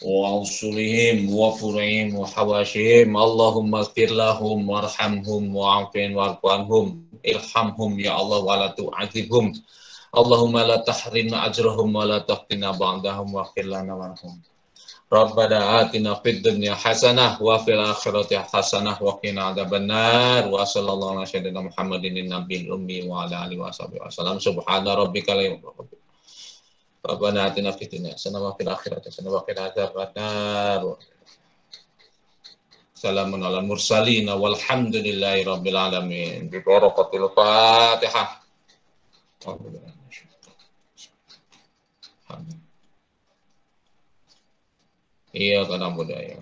wa usulihim wa furu'ihim wa hawashihim. Allahumma ighfir lahum warhamhum wa'afin warqanhum Ilhamhum ya Allah wa la tu'adzibhum. Allahumma la Tahrim ajrahum wa la tahqina ba'dahum wa lana warhum. Rabbana atina fid dunya hasanah wa fil akhirati hasanah wa qina adzabannar. Wa sallallahu ala sayyidina Muhammadin nabiyil ummi wa ala alihi wa sahbihi wasallam subhana rabbika la Rabbana atina fid dunya hasanah wa fil akhirati hasanah wa qina adzabannar. Salamun ala mursalin. Walhamdulillahi rabbil alamin. Bi barakatil Fatihah. Alhamdulillah. Iya karena budaya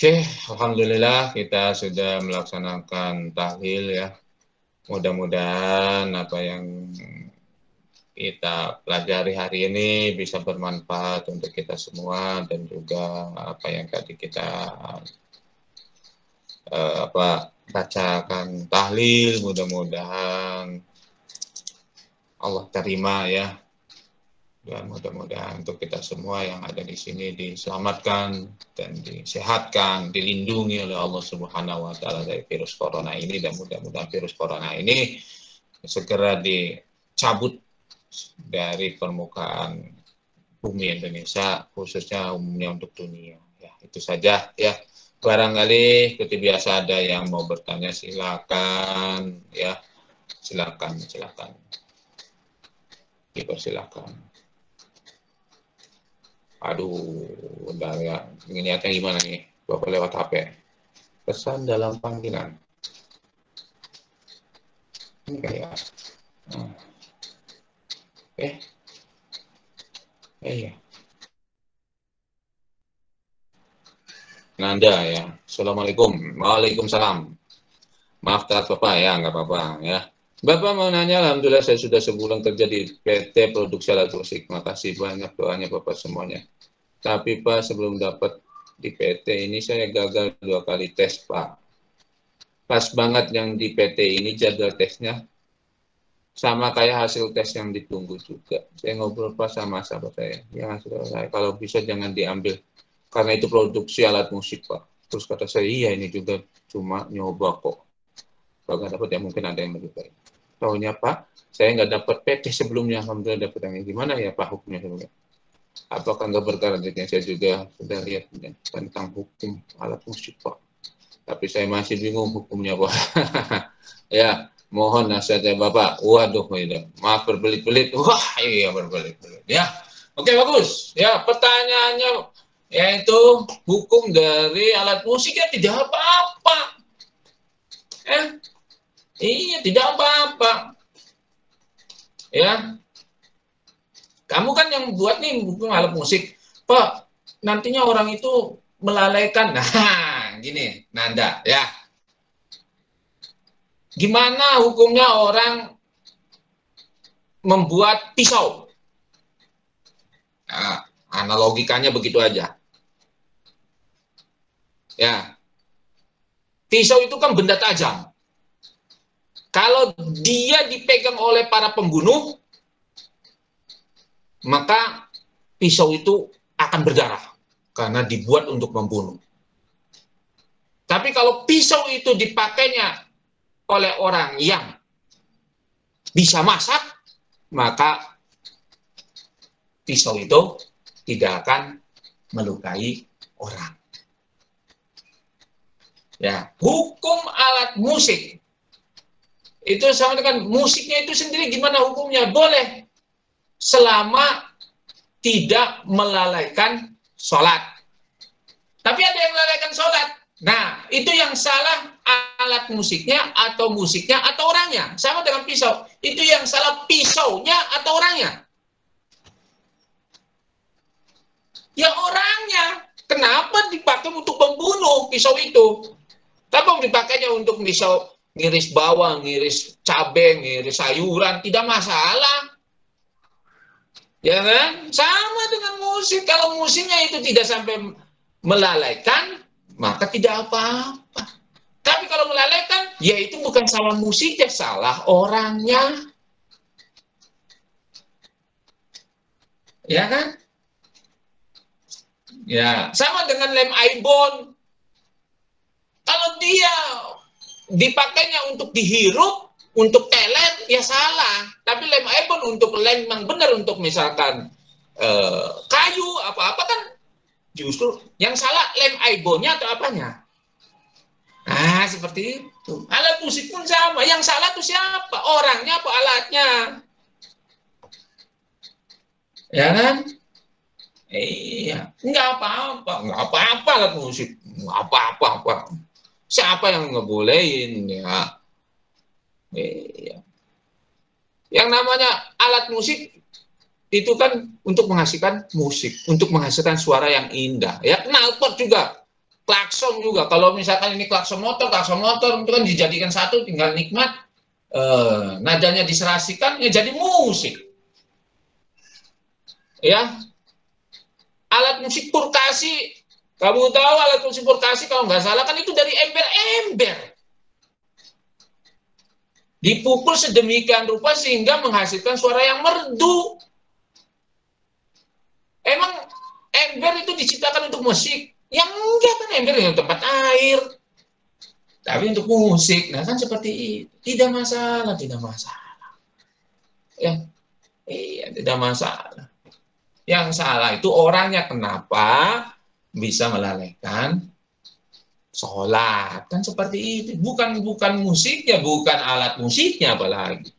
Oke, Alhamdulillah kita sudah melaksanakan tahlil ya. Mudah-mudahan apa yang kita pelajari hari ini bisa bermanfaat untuk kita semua dan juga apa yang tadi kita uh, apa bacakan tahlil mudah-mudahan Allah terima ya dan mudah-mudahan untuk kita semua yang ada di sini diselamatkan dan disehatkan, dilindungi oleh Allah Subhanahu wa taala dari virus corona ini dan mudah-mudahan virus corona ini segera dicabut dari permukaan bumi Indonesia khususnya umumnya untuk dunia. Ya, itu saja ya. Barangkali seperti biasa ada yang mau bertanya silakan ya. Silakan, silakan. Dipersilakan. Aduh bentar ya. Ini niatnya gimana nih? Bapak lewat HP pesan dalam panggilan. Ini kayak hmm. eh. Eh ya Nanda ya. Assalamualaikum. Waalaikumsalam. Maaf tak bapak. Ya nggak apa-apa ya Bapak mau nanya, Alhamdulillah saya sudah sebulan kerja di PT Produksi Alat Musik. Makasih banyak doanya Bapak semuanya. Tapi Pak, sebelum dapat di PT ini saya gagal dua kali tes Pak. Pas banget yang di PT ini jadwal tesnya sama kayak hasil tes yang ditunggu juga. Saya ngobrol Pak sama sahabat saya. Ya, saya kalau bisa jangan diambil karena itu produksi alat musik Pak. Terus kata saya, iya ini juga cuma nyoba kok. Kalau nggak dapat ya mungkin ada yang lebih baik tahunya Pak, saya nggak dapat PT sebelumnya, alhamdulillah dapat yang gimana ya Pak hukumnya sebelumnya? Apakah nggak berkara saya juga sudah lihat ya, tentang hukum alat musik Pak. Tapi saya masih bingung hukumnya Pak. ya, mohon nasihatnya Bapak. Waduh, ya. maaf berbelit-belit. Wah, iya berbelit-belit. Ya, oke bagus. Ya, pertanyaannya yaitu hukum dari alat musik ya tidak apa-apa. Eh, Iya, tidak apa-apa. Ya. Kamu kan yang buat nih buku alat musik. Pak, nantinya orang itu melalaikan. Nah, gini, Nanda, ya. Gimana hukumnya orang membuat pisau? Nah, analogikanya begitu aja. Ya. Pisau itu kan benda tajam. Kalau dia dipegang oleh para pembunuh, maka pisau itu akan berdarah karena dibuat untuk membunuh. Tapi kalau pisau itu dipakainya oleh orang yang bisa masak, maka pisau itu tidak akan melukai orang. Ya, hukum alat musik itu sama dengan musiknya itu sendiri gimana hukumnya? Boleh selama tidak melalaikan sholat. Tapi ada yang melalaikan sholat. Nah, itu yang salah alat musiknya atau musiknya atau orangnya. Sama dengan pisau. Itu yang salah pisaunya atau orangnya. Ya orangnya. Kenapa dipakai untuk membunuh pisau itu? Tapi dipakainya untuk pisau ngiris bawang, ngiris cabai, ngiris sayuran, tidak masalah. Ya kan? Sama dengan musik. Kalau musiknya itu tidak sampai melalaikan, maka tidak apa-apa. Tapi kalau melalaikan, ya itu bukan salah musiknya, salah orangnya. Ya kan? Ya, sama dengan lem ibon. Kalau dia dipakainya untuk dihirup, untuk teler, ya salah. Tapi lem iPhone untuk lem yang benar untuk misalkan eh, kayu apa-apa kan justru yang salah lem iPhone-nya atau apanya. Nah, seperti itu. Alat musik pun sama. Yang salah itu siapa? Orangnya apa alatnya? Ya kan? Iya, nggak apa-apa, nggak apa-apa alat musik, nggak apa-apa. Siapa yang ngebolehin ya? Iya. Yang namanya alat musik itu kan untuk menghasilkan musik, untuk menghasilkan suara yang indah. Ya, knalpot juga, klakson juga. Kalau misalkan ini klakson motor, klakson motor itu kan dijadikan satu, tinggal nikmat. Eh, nadanya diserasikan, ya jadi musik. Ya, alat musik purkasi. Kamu tahu alat purkasi kalau nggak salah kan itu dari ember-ember dipukul sedemikian rupa sehingga menghasilkan suara yang merdu. Emang ember itu diciptakan untuk musik? Yang enggak kan ember yang tempat air. Tapi untuk musik, nah kan seperti itu. Tidak masalah, tidak masalah. Ya, iya, tidak masalah. Yang salah itu orangnya kenapa bisa melalaikan sholat. Kan seperti itu. Bukan bukan musiknya bukan alat musiknya apalagi.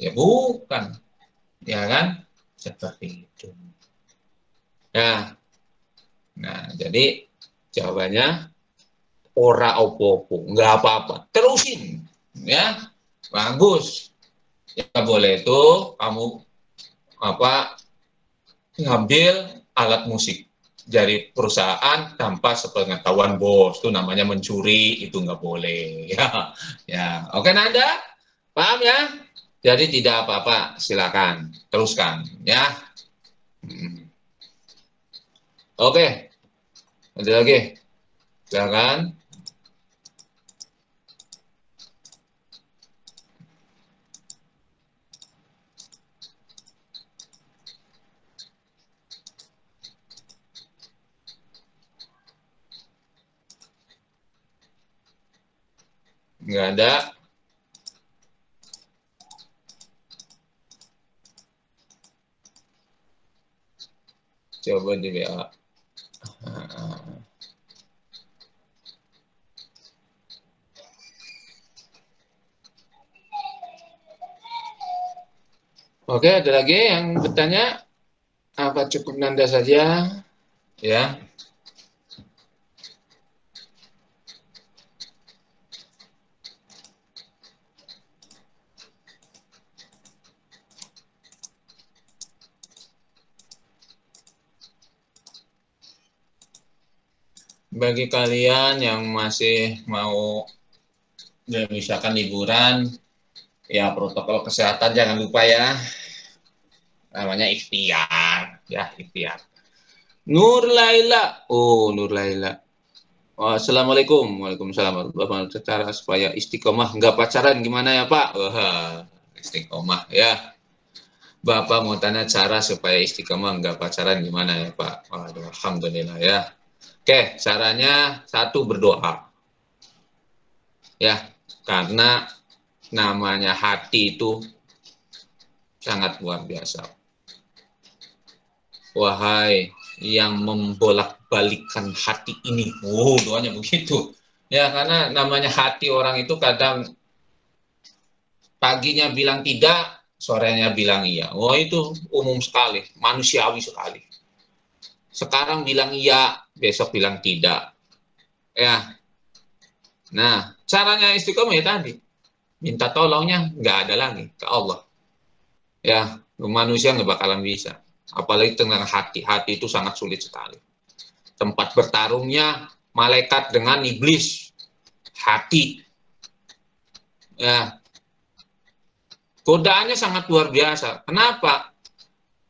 Ya bukan. Ya kan? Seperti itu. Nah, nah jadi jawabannya ora opo-opo, nggak apa-apa. Terusin, ya, bagus. Ya boleh itu kamu apa ngambil alat musik dari perusahaan tanpa sepengetahuan bos itu namanya mencuri itu nggak boleh ya ya oke Nanda paham ya jadi tidak apa-apa silakan teruskan ya hmm. Oke. Ada lagi? Silakan. Enggak ada. Coba di WA. Oke, ada lagi yang bertanya? Apa cukup Nanda saja? Ya. Bagi kalian yang masih mau ya, misalkan liburan, ya protokol kesehatan jangan lupa ya. Namanya ikhtiar, ya ikhtiar. Nur Laila, oh Nur Laila. Oh, Assalamualaikum, Waalaikumsalam Cara supaya istiqomah nggak pacaran gimana ya Pak? Wah, istiqomah ya. Bapak mau tanya cara supaya istiqomah nggak pacaran gimana ya Pak? Waduh, Alhamdulillah ya. Oke, caranya satu berdoa. Ya, karena namanya hati itu sangat luar biasa. Wahai yang membolak-balikkan hati ini. Oh, doanya begitu. Ya, karena namanya hati orang itu kadang paginya bilang tidak, sorenya bilang iya. Oh, itu umum sekali, manusiawi sekali. Sekarang bilang iya, besok bilang tidak. Ya. Nah, caranya istiqomah ya tadi. Minta tolongnya nggak ada lagi ke Allah. Ya, manusia nggak bakalan bisa. Apalagi tentang hati. Hati itu sangat sulit sekali. Tempat bertarungnya malaikat dengan iblis. Hati. Ya. Godaannya sangat luar biasa. Kenapa?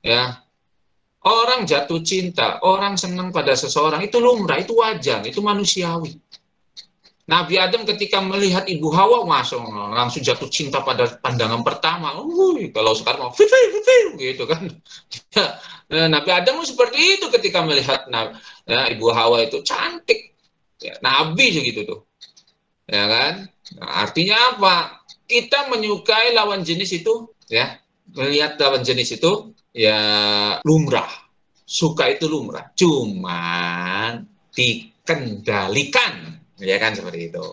Ya, Orang jatuh cinta, orang senang pada seseorang, itu lumrah, itu wajar, itu manusiawi. Nabi Adam ketika melihat ibu Hawa langsung langsung jatuh cinta pada pandangan pertama. Uy, kalau sekarang mau fifi gitu kan. Ya, Nabi Adam seperti itu ketika melihat ya, ibu Hawa itu cantik. Ya, Nabi segitu tuh. Ya kan? Nah, artinya apa? Kita menyukai lawan jenis itu ya, melihat lawan jenis itu ya lumrah. Suka itu lumrah. Cuman dikendalikan. Ya kan seperti itu.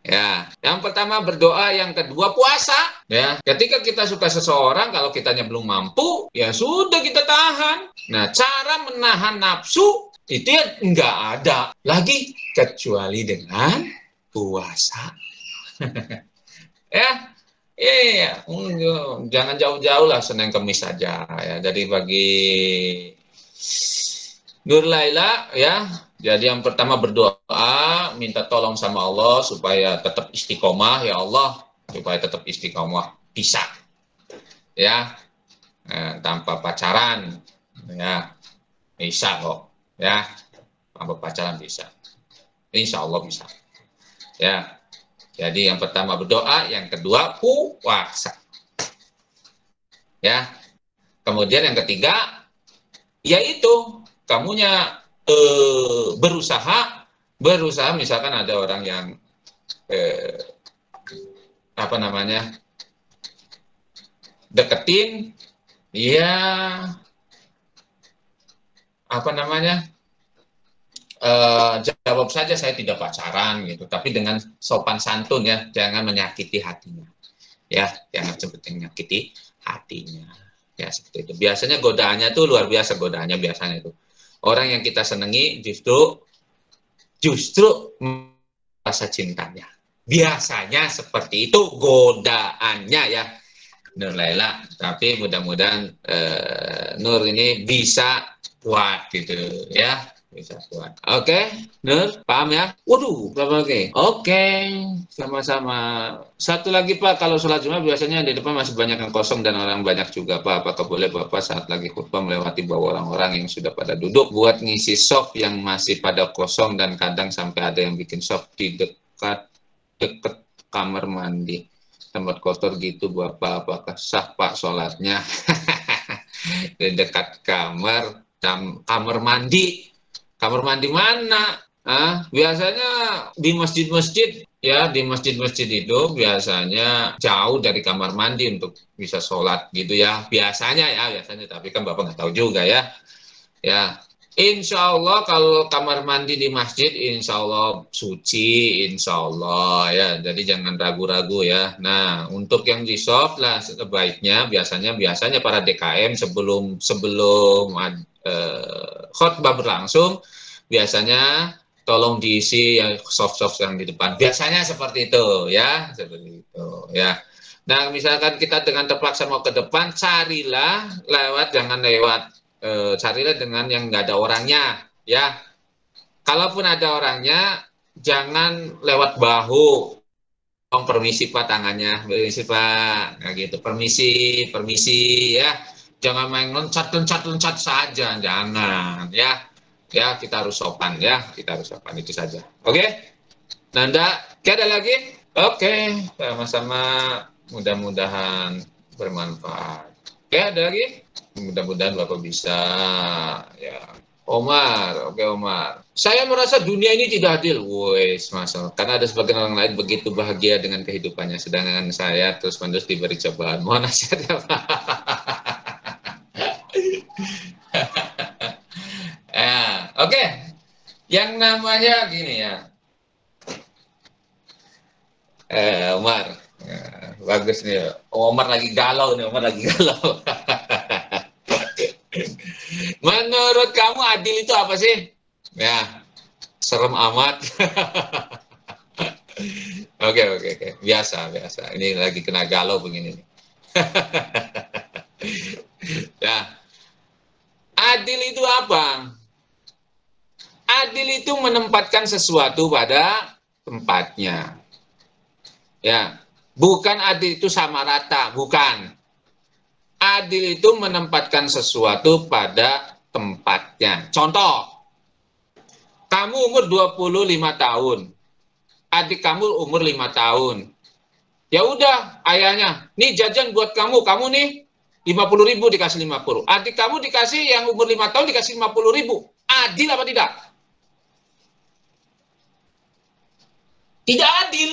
Ya, yang pertama berdoa, yang kedua puasa. Ya, ketika kita suka seseorang, kalau kitanya belum mampu, ya sudah kita tahan. Nah, cara menahan nafsu itu ya nggak ada lagi kecuali dengan puasa. ya, iya, jangan jauh-jauh lah Senin Kemis saja ya. Jadi bagi Nur Laila ya. Jadi yang pertama berdoa, minta tolong sama Allah supaya tetap istiqomah ya Allah, supaya tetap istiqomah bisa, ya. Eh, tanpa pacaran, ya. Bisa kok, ya. Tanpa pacaran bisa, insya Allah bisa, ya. Jadi yang pertama berdoa, yang kedua puasa, ya. Kemudian yang ketiga, yaitu kamunya eh, berusaha berusaha misalkan ada orang yang eh, apa namanya deketin ya apa namanya uh, jawab saja saya tidak pacaran gitu. Tapi dengan sopan santun ya jangan menyakiti hatinya. Ya jangan seperti menyakiti hatinya. Ya seperti itu. Biasanya godaannya tuh luar biasa godaannya biasanya itu orang yang kita senangi justru justru rasa cintanya. Biasanya seperti itu godaannya ya. Nur Laila, tapi mudah-mudahan uh, Nur ini bisa kuat gitu ya bisa kuat. Oke, okay, Nur, paham ya? Waduh, berapa lagi? Oke, okay, sama-sama. Satu lagi Pak, kalau sholat Jumat biasanya di depan masih banyak yang kosong dan orang banyak juga Pak. Apakah boleh Bapak saat lagi khutbah melewati bawah orang-orang yang sudah pada duduk buat ngisi soft yang masih pada kosong dan kadang sampai ada yang bikin soft di dekat dekat kamar mandi tempat kotor gitu Bapak apakah sah Pak sholatnya di dekat kamar kamar mandi kamar mandi mana? Ah, biasanya di masjid-masjid ya di masjid-masjid itu biasanya jauh dari kamar mandi untuk bisa sholat gitu ya biasanya ya biasanya tapi kan bapak nggak tahu juga ya ya Insya Allah kalau kamar mandi di masjid Insya Allah suci Insya Allah ya jadi jangan ragu-ragu ya Nah untuk yang di soft lah sebaiknya biasanya biasanya para DKM sebelum sebelum uh, khutbah berlangsung biasanya tolong diisi yang soft-soft yang di depan. Biasanya seperti itu ya, seperti itu ya. Nah, misalkan kita dengan terpaksa mau ke depan, carilah lewat jangan lewat e, carilah dengan yang nggak ada orangnya ya. Kalaupun ada orangnya, jangan lewat bahu. Tolong permisi Pak tangannya, permisi Pak, nah gitu. Permisi, permisi ya. Jangan main loncat-loncat-loncat saja, jangan ya ya kita harus sopan ya kita harus sopan itu saja oke okay? Nanda ada lagi oke sama-sama mudah-mudahan bermanfaat oke ada lagi mudah-mudahan bapak bisa ya Omar, oke Omar. Saya merasa dunia ini tidak adil. Wes, masa. Karena ada sebagian orang lain begitu bahagia dengan kehidupannya, sedangkan saya terus-menerus diberi cobaan. Mohon nasihat ya Pak. Oke, okay. yang namanya gini ya. Eh, Umar, ya, bagus nih. Umar lagi galau nih, Umar lagi galau. Menurut kamu adil itu apa sih? Ya, serem amat. Oke, oke, oke. Biasa, biasa. Ini lagi kena galau begini ya. Adil itu apa? Adil itu menempatkan sesuatu pada tempatnya. Ya, bukan adil itu sama rata, bukan. Adil itu menempatkan sesuatu pada tempatnya. Contoh, kamu umur 25 tahun. Adik kamu umur 5 tahun. Ya udah, ayahnya, nih jajan buat kamu, kamu nih 50 ribu dikasih 50. Adik kamu dikasih yang umur 5 tahun dikasih 50 ribu. Adil apa tidak? Tidak adil.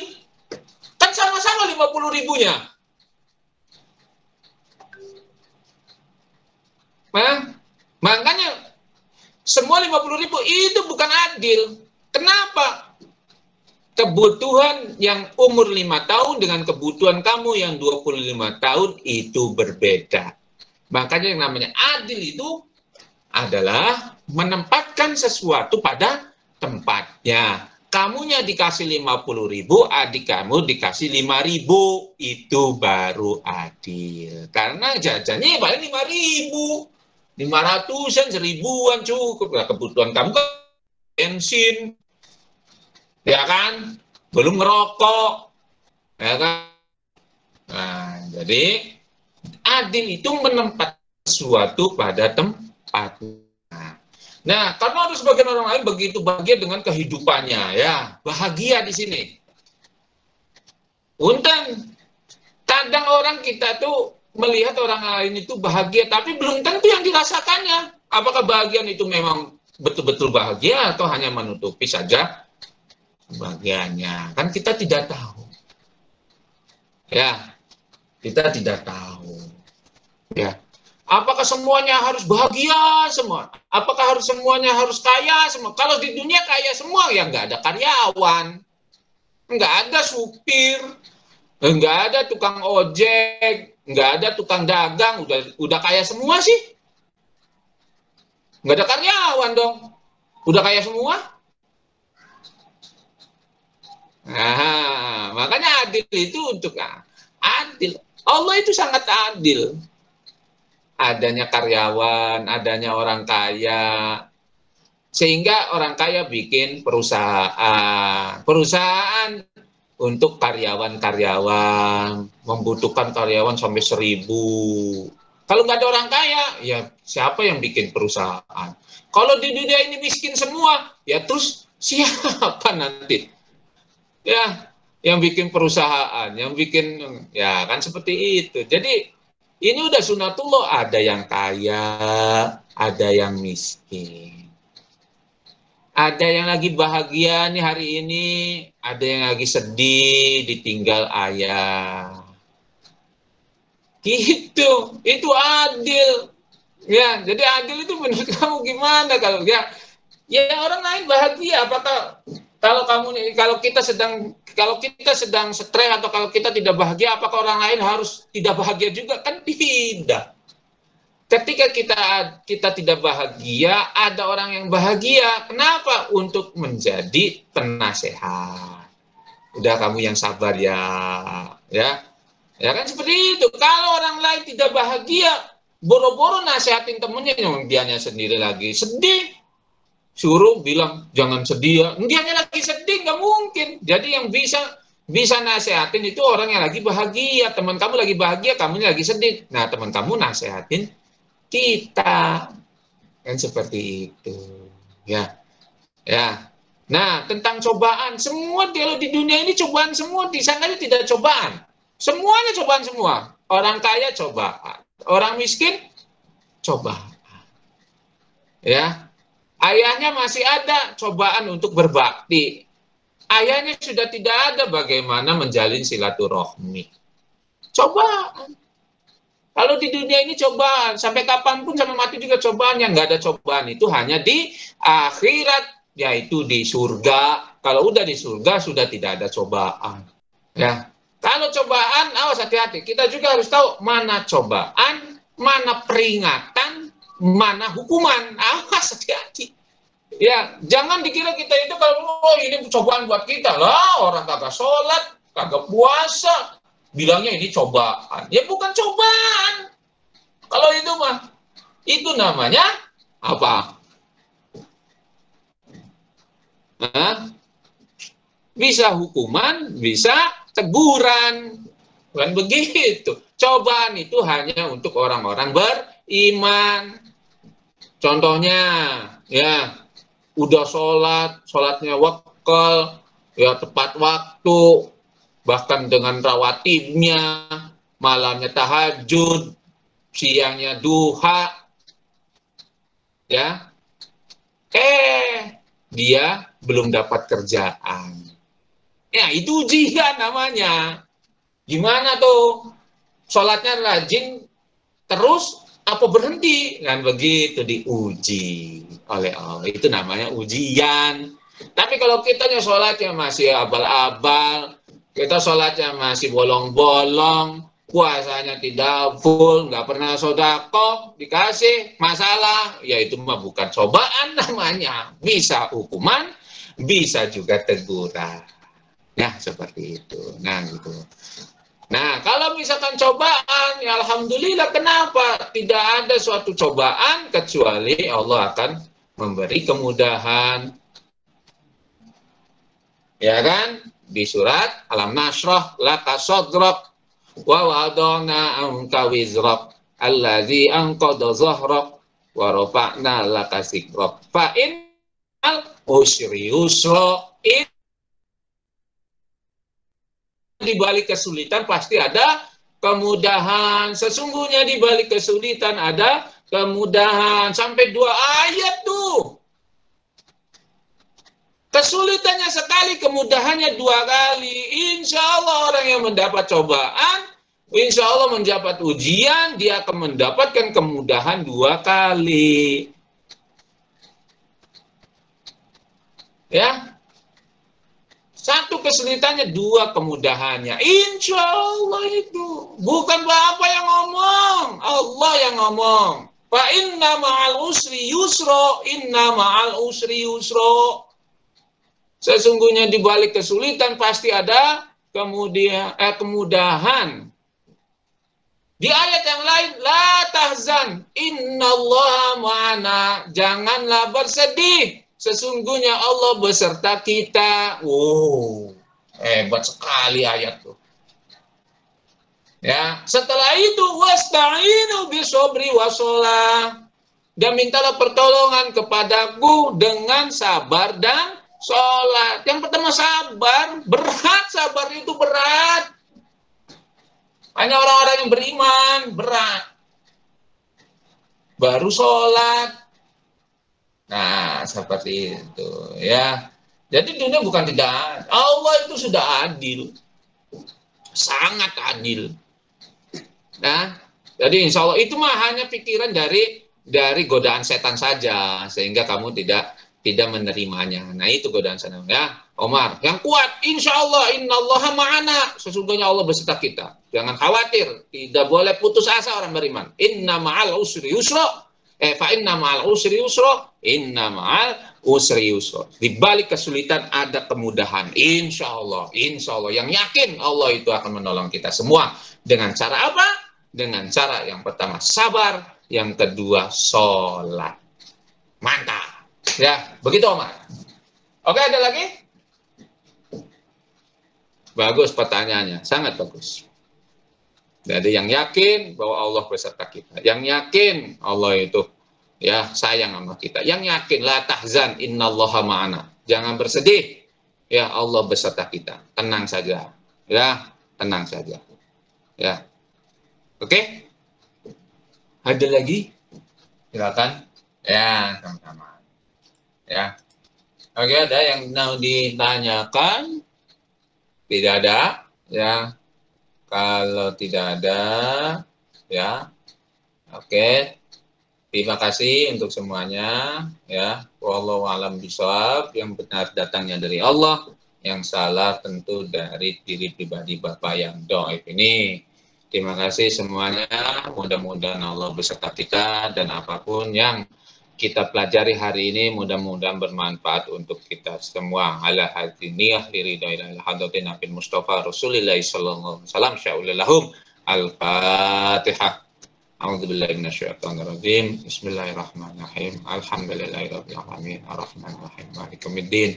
Kan sama-sama 50 ribunya. Nah, makanya semua 50 ribu itu bukan adil. Kenapa? kebutuhan yang umur lima tahun dengan kebutuhan kamu yang 25 tahun itu berbeda. Makanya yang namanya adil itu adalah menempatkan sesuatu pada tempatnya. Kamunya dikasih 50 ribu, adik kamu dikasih 5 ribu. Itu baru adil. Karena jajannya paling 5 ribu. 500-an, seribuan cukup. Nah, kebutuhan kamu kan bensin. Ya kan? Belum ngerokok. Ya kan? Nah, jadi adil itu menempat sesuatu pada tempatnya. Nah, karena ada sebagian orang lain begitu bahagia dengan kehidupannya, ya bahagia di sini. Untung, kadang orang kita tuh melihat orang lain itu bahagia, tapi belum tentu yang dirasakannya. Apakah bahagia itu memang betul-betul bahagia atau hanya menutupi saja bahagianya? Kan kita tidak tahu. Ya, kita tidak tahu. Ya, Apakah semuanya harus bahagia semua? Apakah harus semuanya harus kaya semua? Kalau di dunia kaya semua ya nggak ada karyawan, nggak ada supir, nggak ada tukang ojek, nggak ada tukang dagang, udah udah kaya semua sih. Nggak ada karyawan dong, udah kaya semua. Nah, makanya adil itu untuk ah, adil. Allah itu sangat adil adanya karyawan, adanya orang kaya, sehingga orang kaya bikin perusahaan. Perusahaan untuk karyawan-karyawan, membutuhkan karyawan sampai seribu. Kalau nggak ada orang kaya, ya siapa yang bikin perusahaan? Kalau di dunia ini miskin semua, ya terus siapa nanti? Ya, yang bikin perusahaan, yang bikin, ya kan seperti itu. Jadi ini udah sunatullah, ada yang kaya, ada yang miskin. Ada yang lagi bahagia nih hari ini, ada yang lagi sedih ditinggal ayah. Gitu, itu adil. Ya, jadi adil itu menurut kamu gimana kalau ya? Ya orang lain bahagia. Apakah kalau kamu kalau kita sedang kalau kita sedang stres atau kalau kita tidak bahagia apakah orang lain harus tidak bahagia juga? Kan tidak ketika kita kita tidak bahagia ada orang yang bahagia. Kenapa? Untuk menjadi penasehat. Udah kamu yang sabar ya. Ya. Ya kan? Seperti itu. Kalau orang lain tidak bahagia boro-boro nasehatin temennya. Yang dianya sendiri lagi sedih. Suruh bilang jangan sedih ya. Lagi sedih nggak mungkin. Jadi yang bisa bisa nasehatin itu orang yang lagi bahagia. Teman kamu lagi bahagia, kamu lagi sedih. Nah teman kamu nasehatin kita kan seperti itu. Ya, ya. Nah tentang cobaan, semua kalau di dunia ini cobaan semua di sana tidak cobaan. Semuanya cobaan semua. Orang kaya cobaan, orang miskin cobaan. Ya, Ayahnya masih ada cobaan untuk berbakti. Ayahnya sudah tidak ada bagaimana menjalin silaturahmi. Cobaan. Kalau di dunia ini cobaan, sampai kapan pun sampai mati juga cobaan. Yang nggak ada cobaan itu hanya di akhirat, yaitu di surga. Kalau udah di surga sudah tidak ada cobaan. Ya, kalau cobaan, awas hati-hati. Kita juga harus tahu mana cobaan, mana peringatan, mana hukuman. Awas hati-hati. Ya, jangan dikira kita itu kalau oh, ini cobaan buat kita lah orang kagak sholat, kagak puasa, bilangnya ini cobaan. Ya bukan cobaan. Kalau itu mah, itu namanya apa? Hah? Bisa hukuman, bisa teguran. Bukan begitu. Cobaan itu hanya untuk orang-orang beriman. Contohnya, ya, udah sholat, sholatnya wakal, ya tepat waktu, bahkan dengan rawatibnya, malamnya tahajud, siangnya duha, ya, eh dia belum dapat kerjaan. Ya itu ujian namanya. Gimana tuh? Sholatnya rajin terus apa berhenti kan begitu diuji oleh Allah itu namanya ujian Tapi kalau kitanya sholatnya masih abal-abal, kita sholatnya masih bolong-bolong, puasanya tidak full, nggak pernah sodako, dikasih masalah, ya itu mah bukan cobaan namanya. Bisa hukuman, bisa juga teguran. Ya, seperti itu. Nah, gitu. Nah, kalau misalkan cobaan, ya Alhamdulillah kenapa? Tidak ada suatu cobaan kecuali Allah akan memberi kemudahan. Ya kan? Di surat Alam Nasrah laka sadrak wa wadana anka wizrak allazi anqadha zahrak wa rafa'na laka sikrak. Fa in al usri yusra di balik kesulitan pasti ada kemudahan. Sesungguhnya di balik kesulitan ada kemudahan. Sampai dua ayat tuh. Kesulitannya sekali, kemudahannya dua kali. Insya Allah orang yang mendapat cobaan, insya Allah mendapat ujian, dia akan mendapatkan kemudahan dua kali. Ya, satu kesulitannya, dua kemudahannya. Insya Allah itu. Bukan Bapak yang ngomong, Allah yang ngomong. Fa inna ma'al usri yusro, inna ma'al usri yusro. Sesungguhnya di balik kesulitan pasti ada kemudian eh, kemudahan. Di ayat yang lain, la tahzan, innallaha ma'ana. Janganlah bersedih. Sesungguhnya Allah beserta kita. Wow, hebat sekali ayat tuh. Ya, setelah itu wasta'inu bisobri wasolah. Dan mintalah pertolongan kepadaku dengan sabar dan sholat. Yang pertama sabar, berat sabar itu berat. Hanya orang-orang yang beriman, berat. Baru sholat. Nah, seperti itu ya. Jadi dunia bukan tidak Allah itu sudah adil. Sangat adil. Nah, jadi insya Allah itu mah hanya pikiran dari dari godaan setan saja sehingga kamu tidak tidak menerimanya. Nah itu godaan setan ya. Omar, yang kuat, insya Allah, inna Allah ma'ana. Sesungguhnya Allah beserta kita. Jangan khawatir, tidak boleh putus asa orang beriman. Inna ma'al usri yusra. Eh, fa inna ma'al usri yusra. Inna ma'al usri yusra. Di balik kesulitan ada kemudahan. Insya Allah, insya Allah. Yang yakin Allah itu akan menolong kita semua. Dengan cara apa? Dengan cara yang pertama sabar, yang kedua sholat. Mantap. Ya, begitu Omar. Oke, ada lagi? Bagus pertanyaannya, sangat bagus. Jadi yang yakin bahwa Allah beserta kita, yang yakin Allah itu ya sayang sama kita, yang yakin la tahzan innallaha ma'ana. Jangan bersedih, ya Allah beserta kita. Tenang saja, ya tenang saja, ya. Oke? Ada lagi? Silakan. Ya, sama-sama. Ya. Oke, ada yang mau ditanyakan? Tidak ada, ya. Kalau tidak ada, ya. Oke. Terima kasih untuk semuanya, ya. Wallahu alam bisawab yang benar datangnya dari Allah, yang salah tentu dari diri pribadi Bapak yang doif ini. Terima kasih semuanya. Mudah-mudahan Allah beserta kita dan apa pun yang kita pelajari hari ini mudah-mudahan bermanfaat untuk kita semua ala hadiniyah liridai hadratin Nabi Mustafa Rasulullah sallallahu alaihi wasallam sya'ulillahum al-fatihah A'udzu billahi minasyaitonir rajim. Bismillahirrahmanirrahim. Alhamdulillahirabbil alamin. Arrahmanir rahim. Maliki yaumiddin.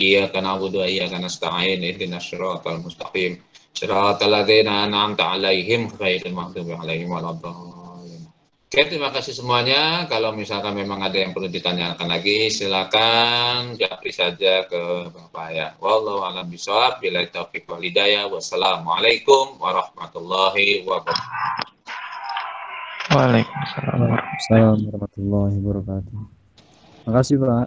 Iyyaka na'budu wa iyyaka nasta'in. Ihdinas siratal mustaqim. Siratal ladzina an'amta 'alaihim ghairil maghdubi 'alaihim waladdallin. Oke, terima kasih semuanya. Kalau misalkan memang ada yang perlu ditanyakan lagi, silakan japri saja ke Bapak ya. Wallahu a'lam bishawab. Bila taufik wal hidayah. Wassalamualaikum warahmatullahi wabarakatuh. Waalaikumsalam warahmatullahi wabarakatuh. Makasih Pak.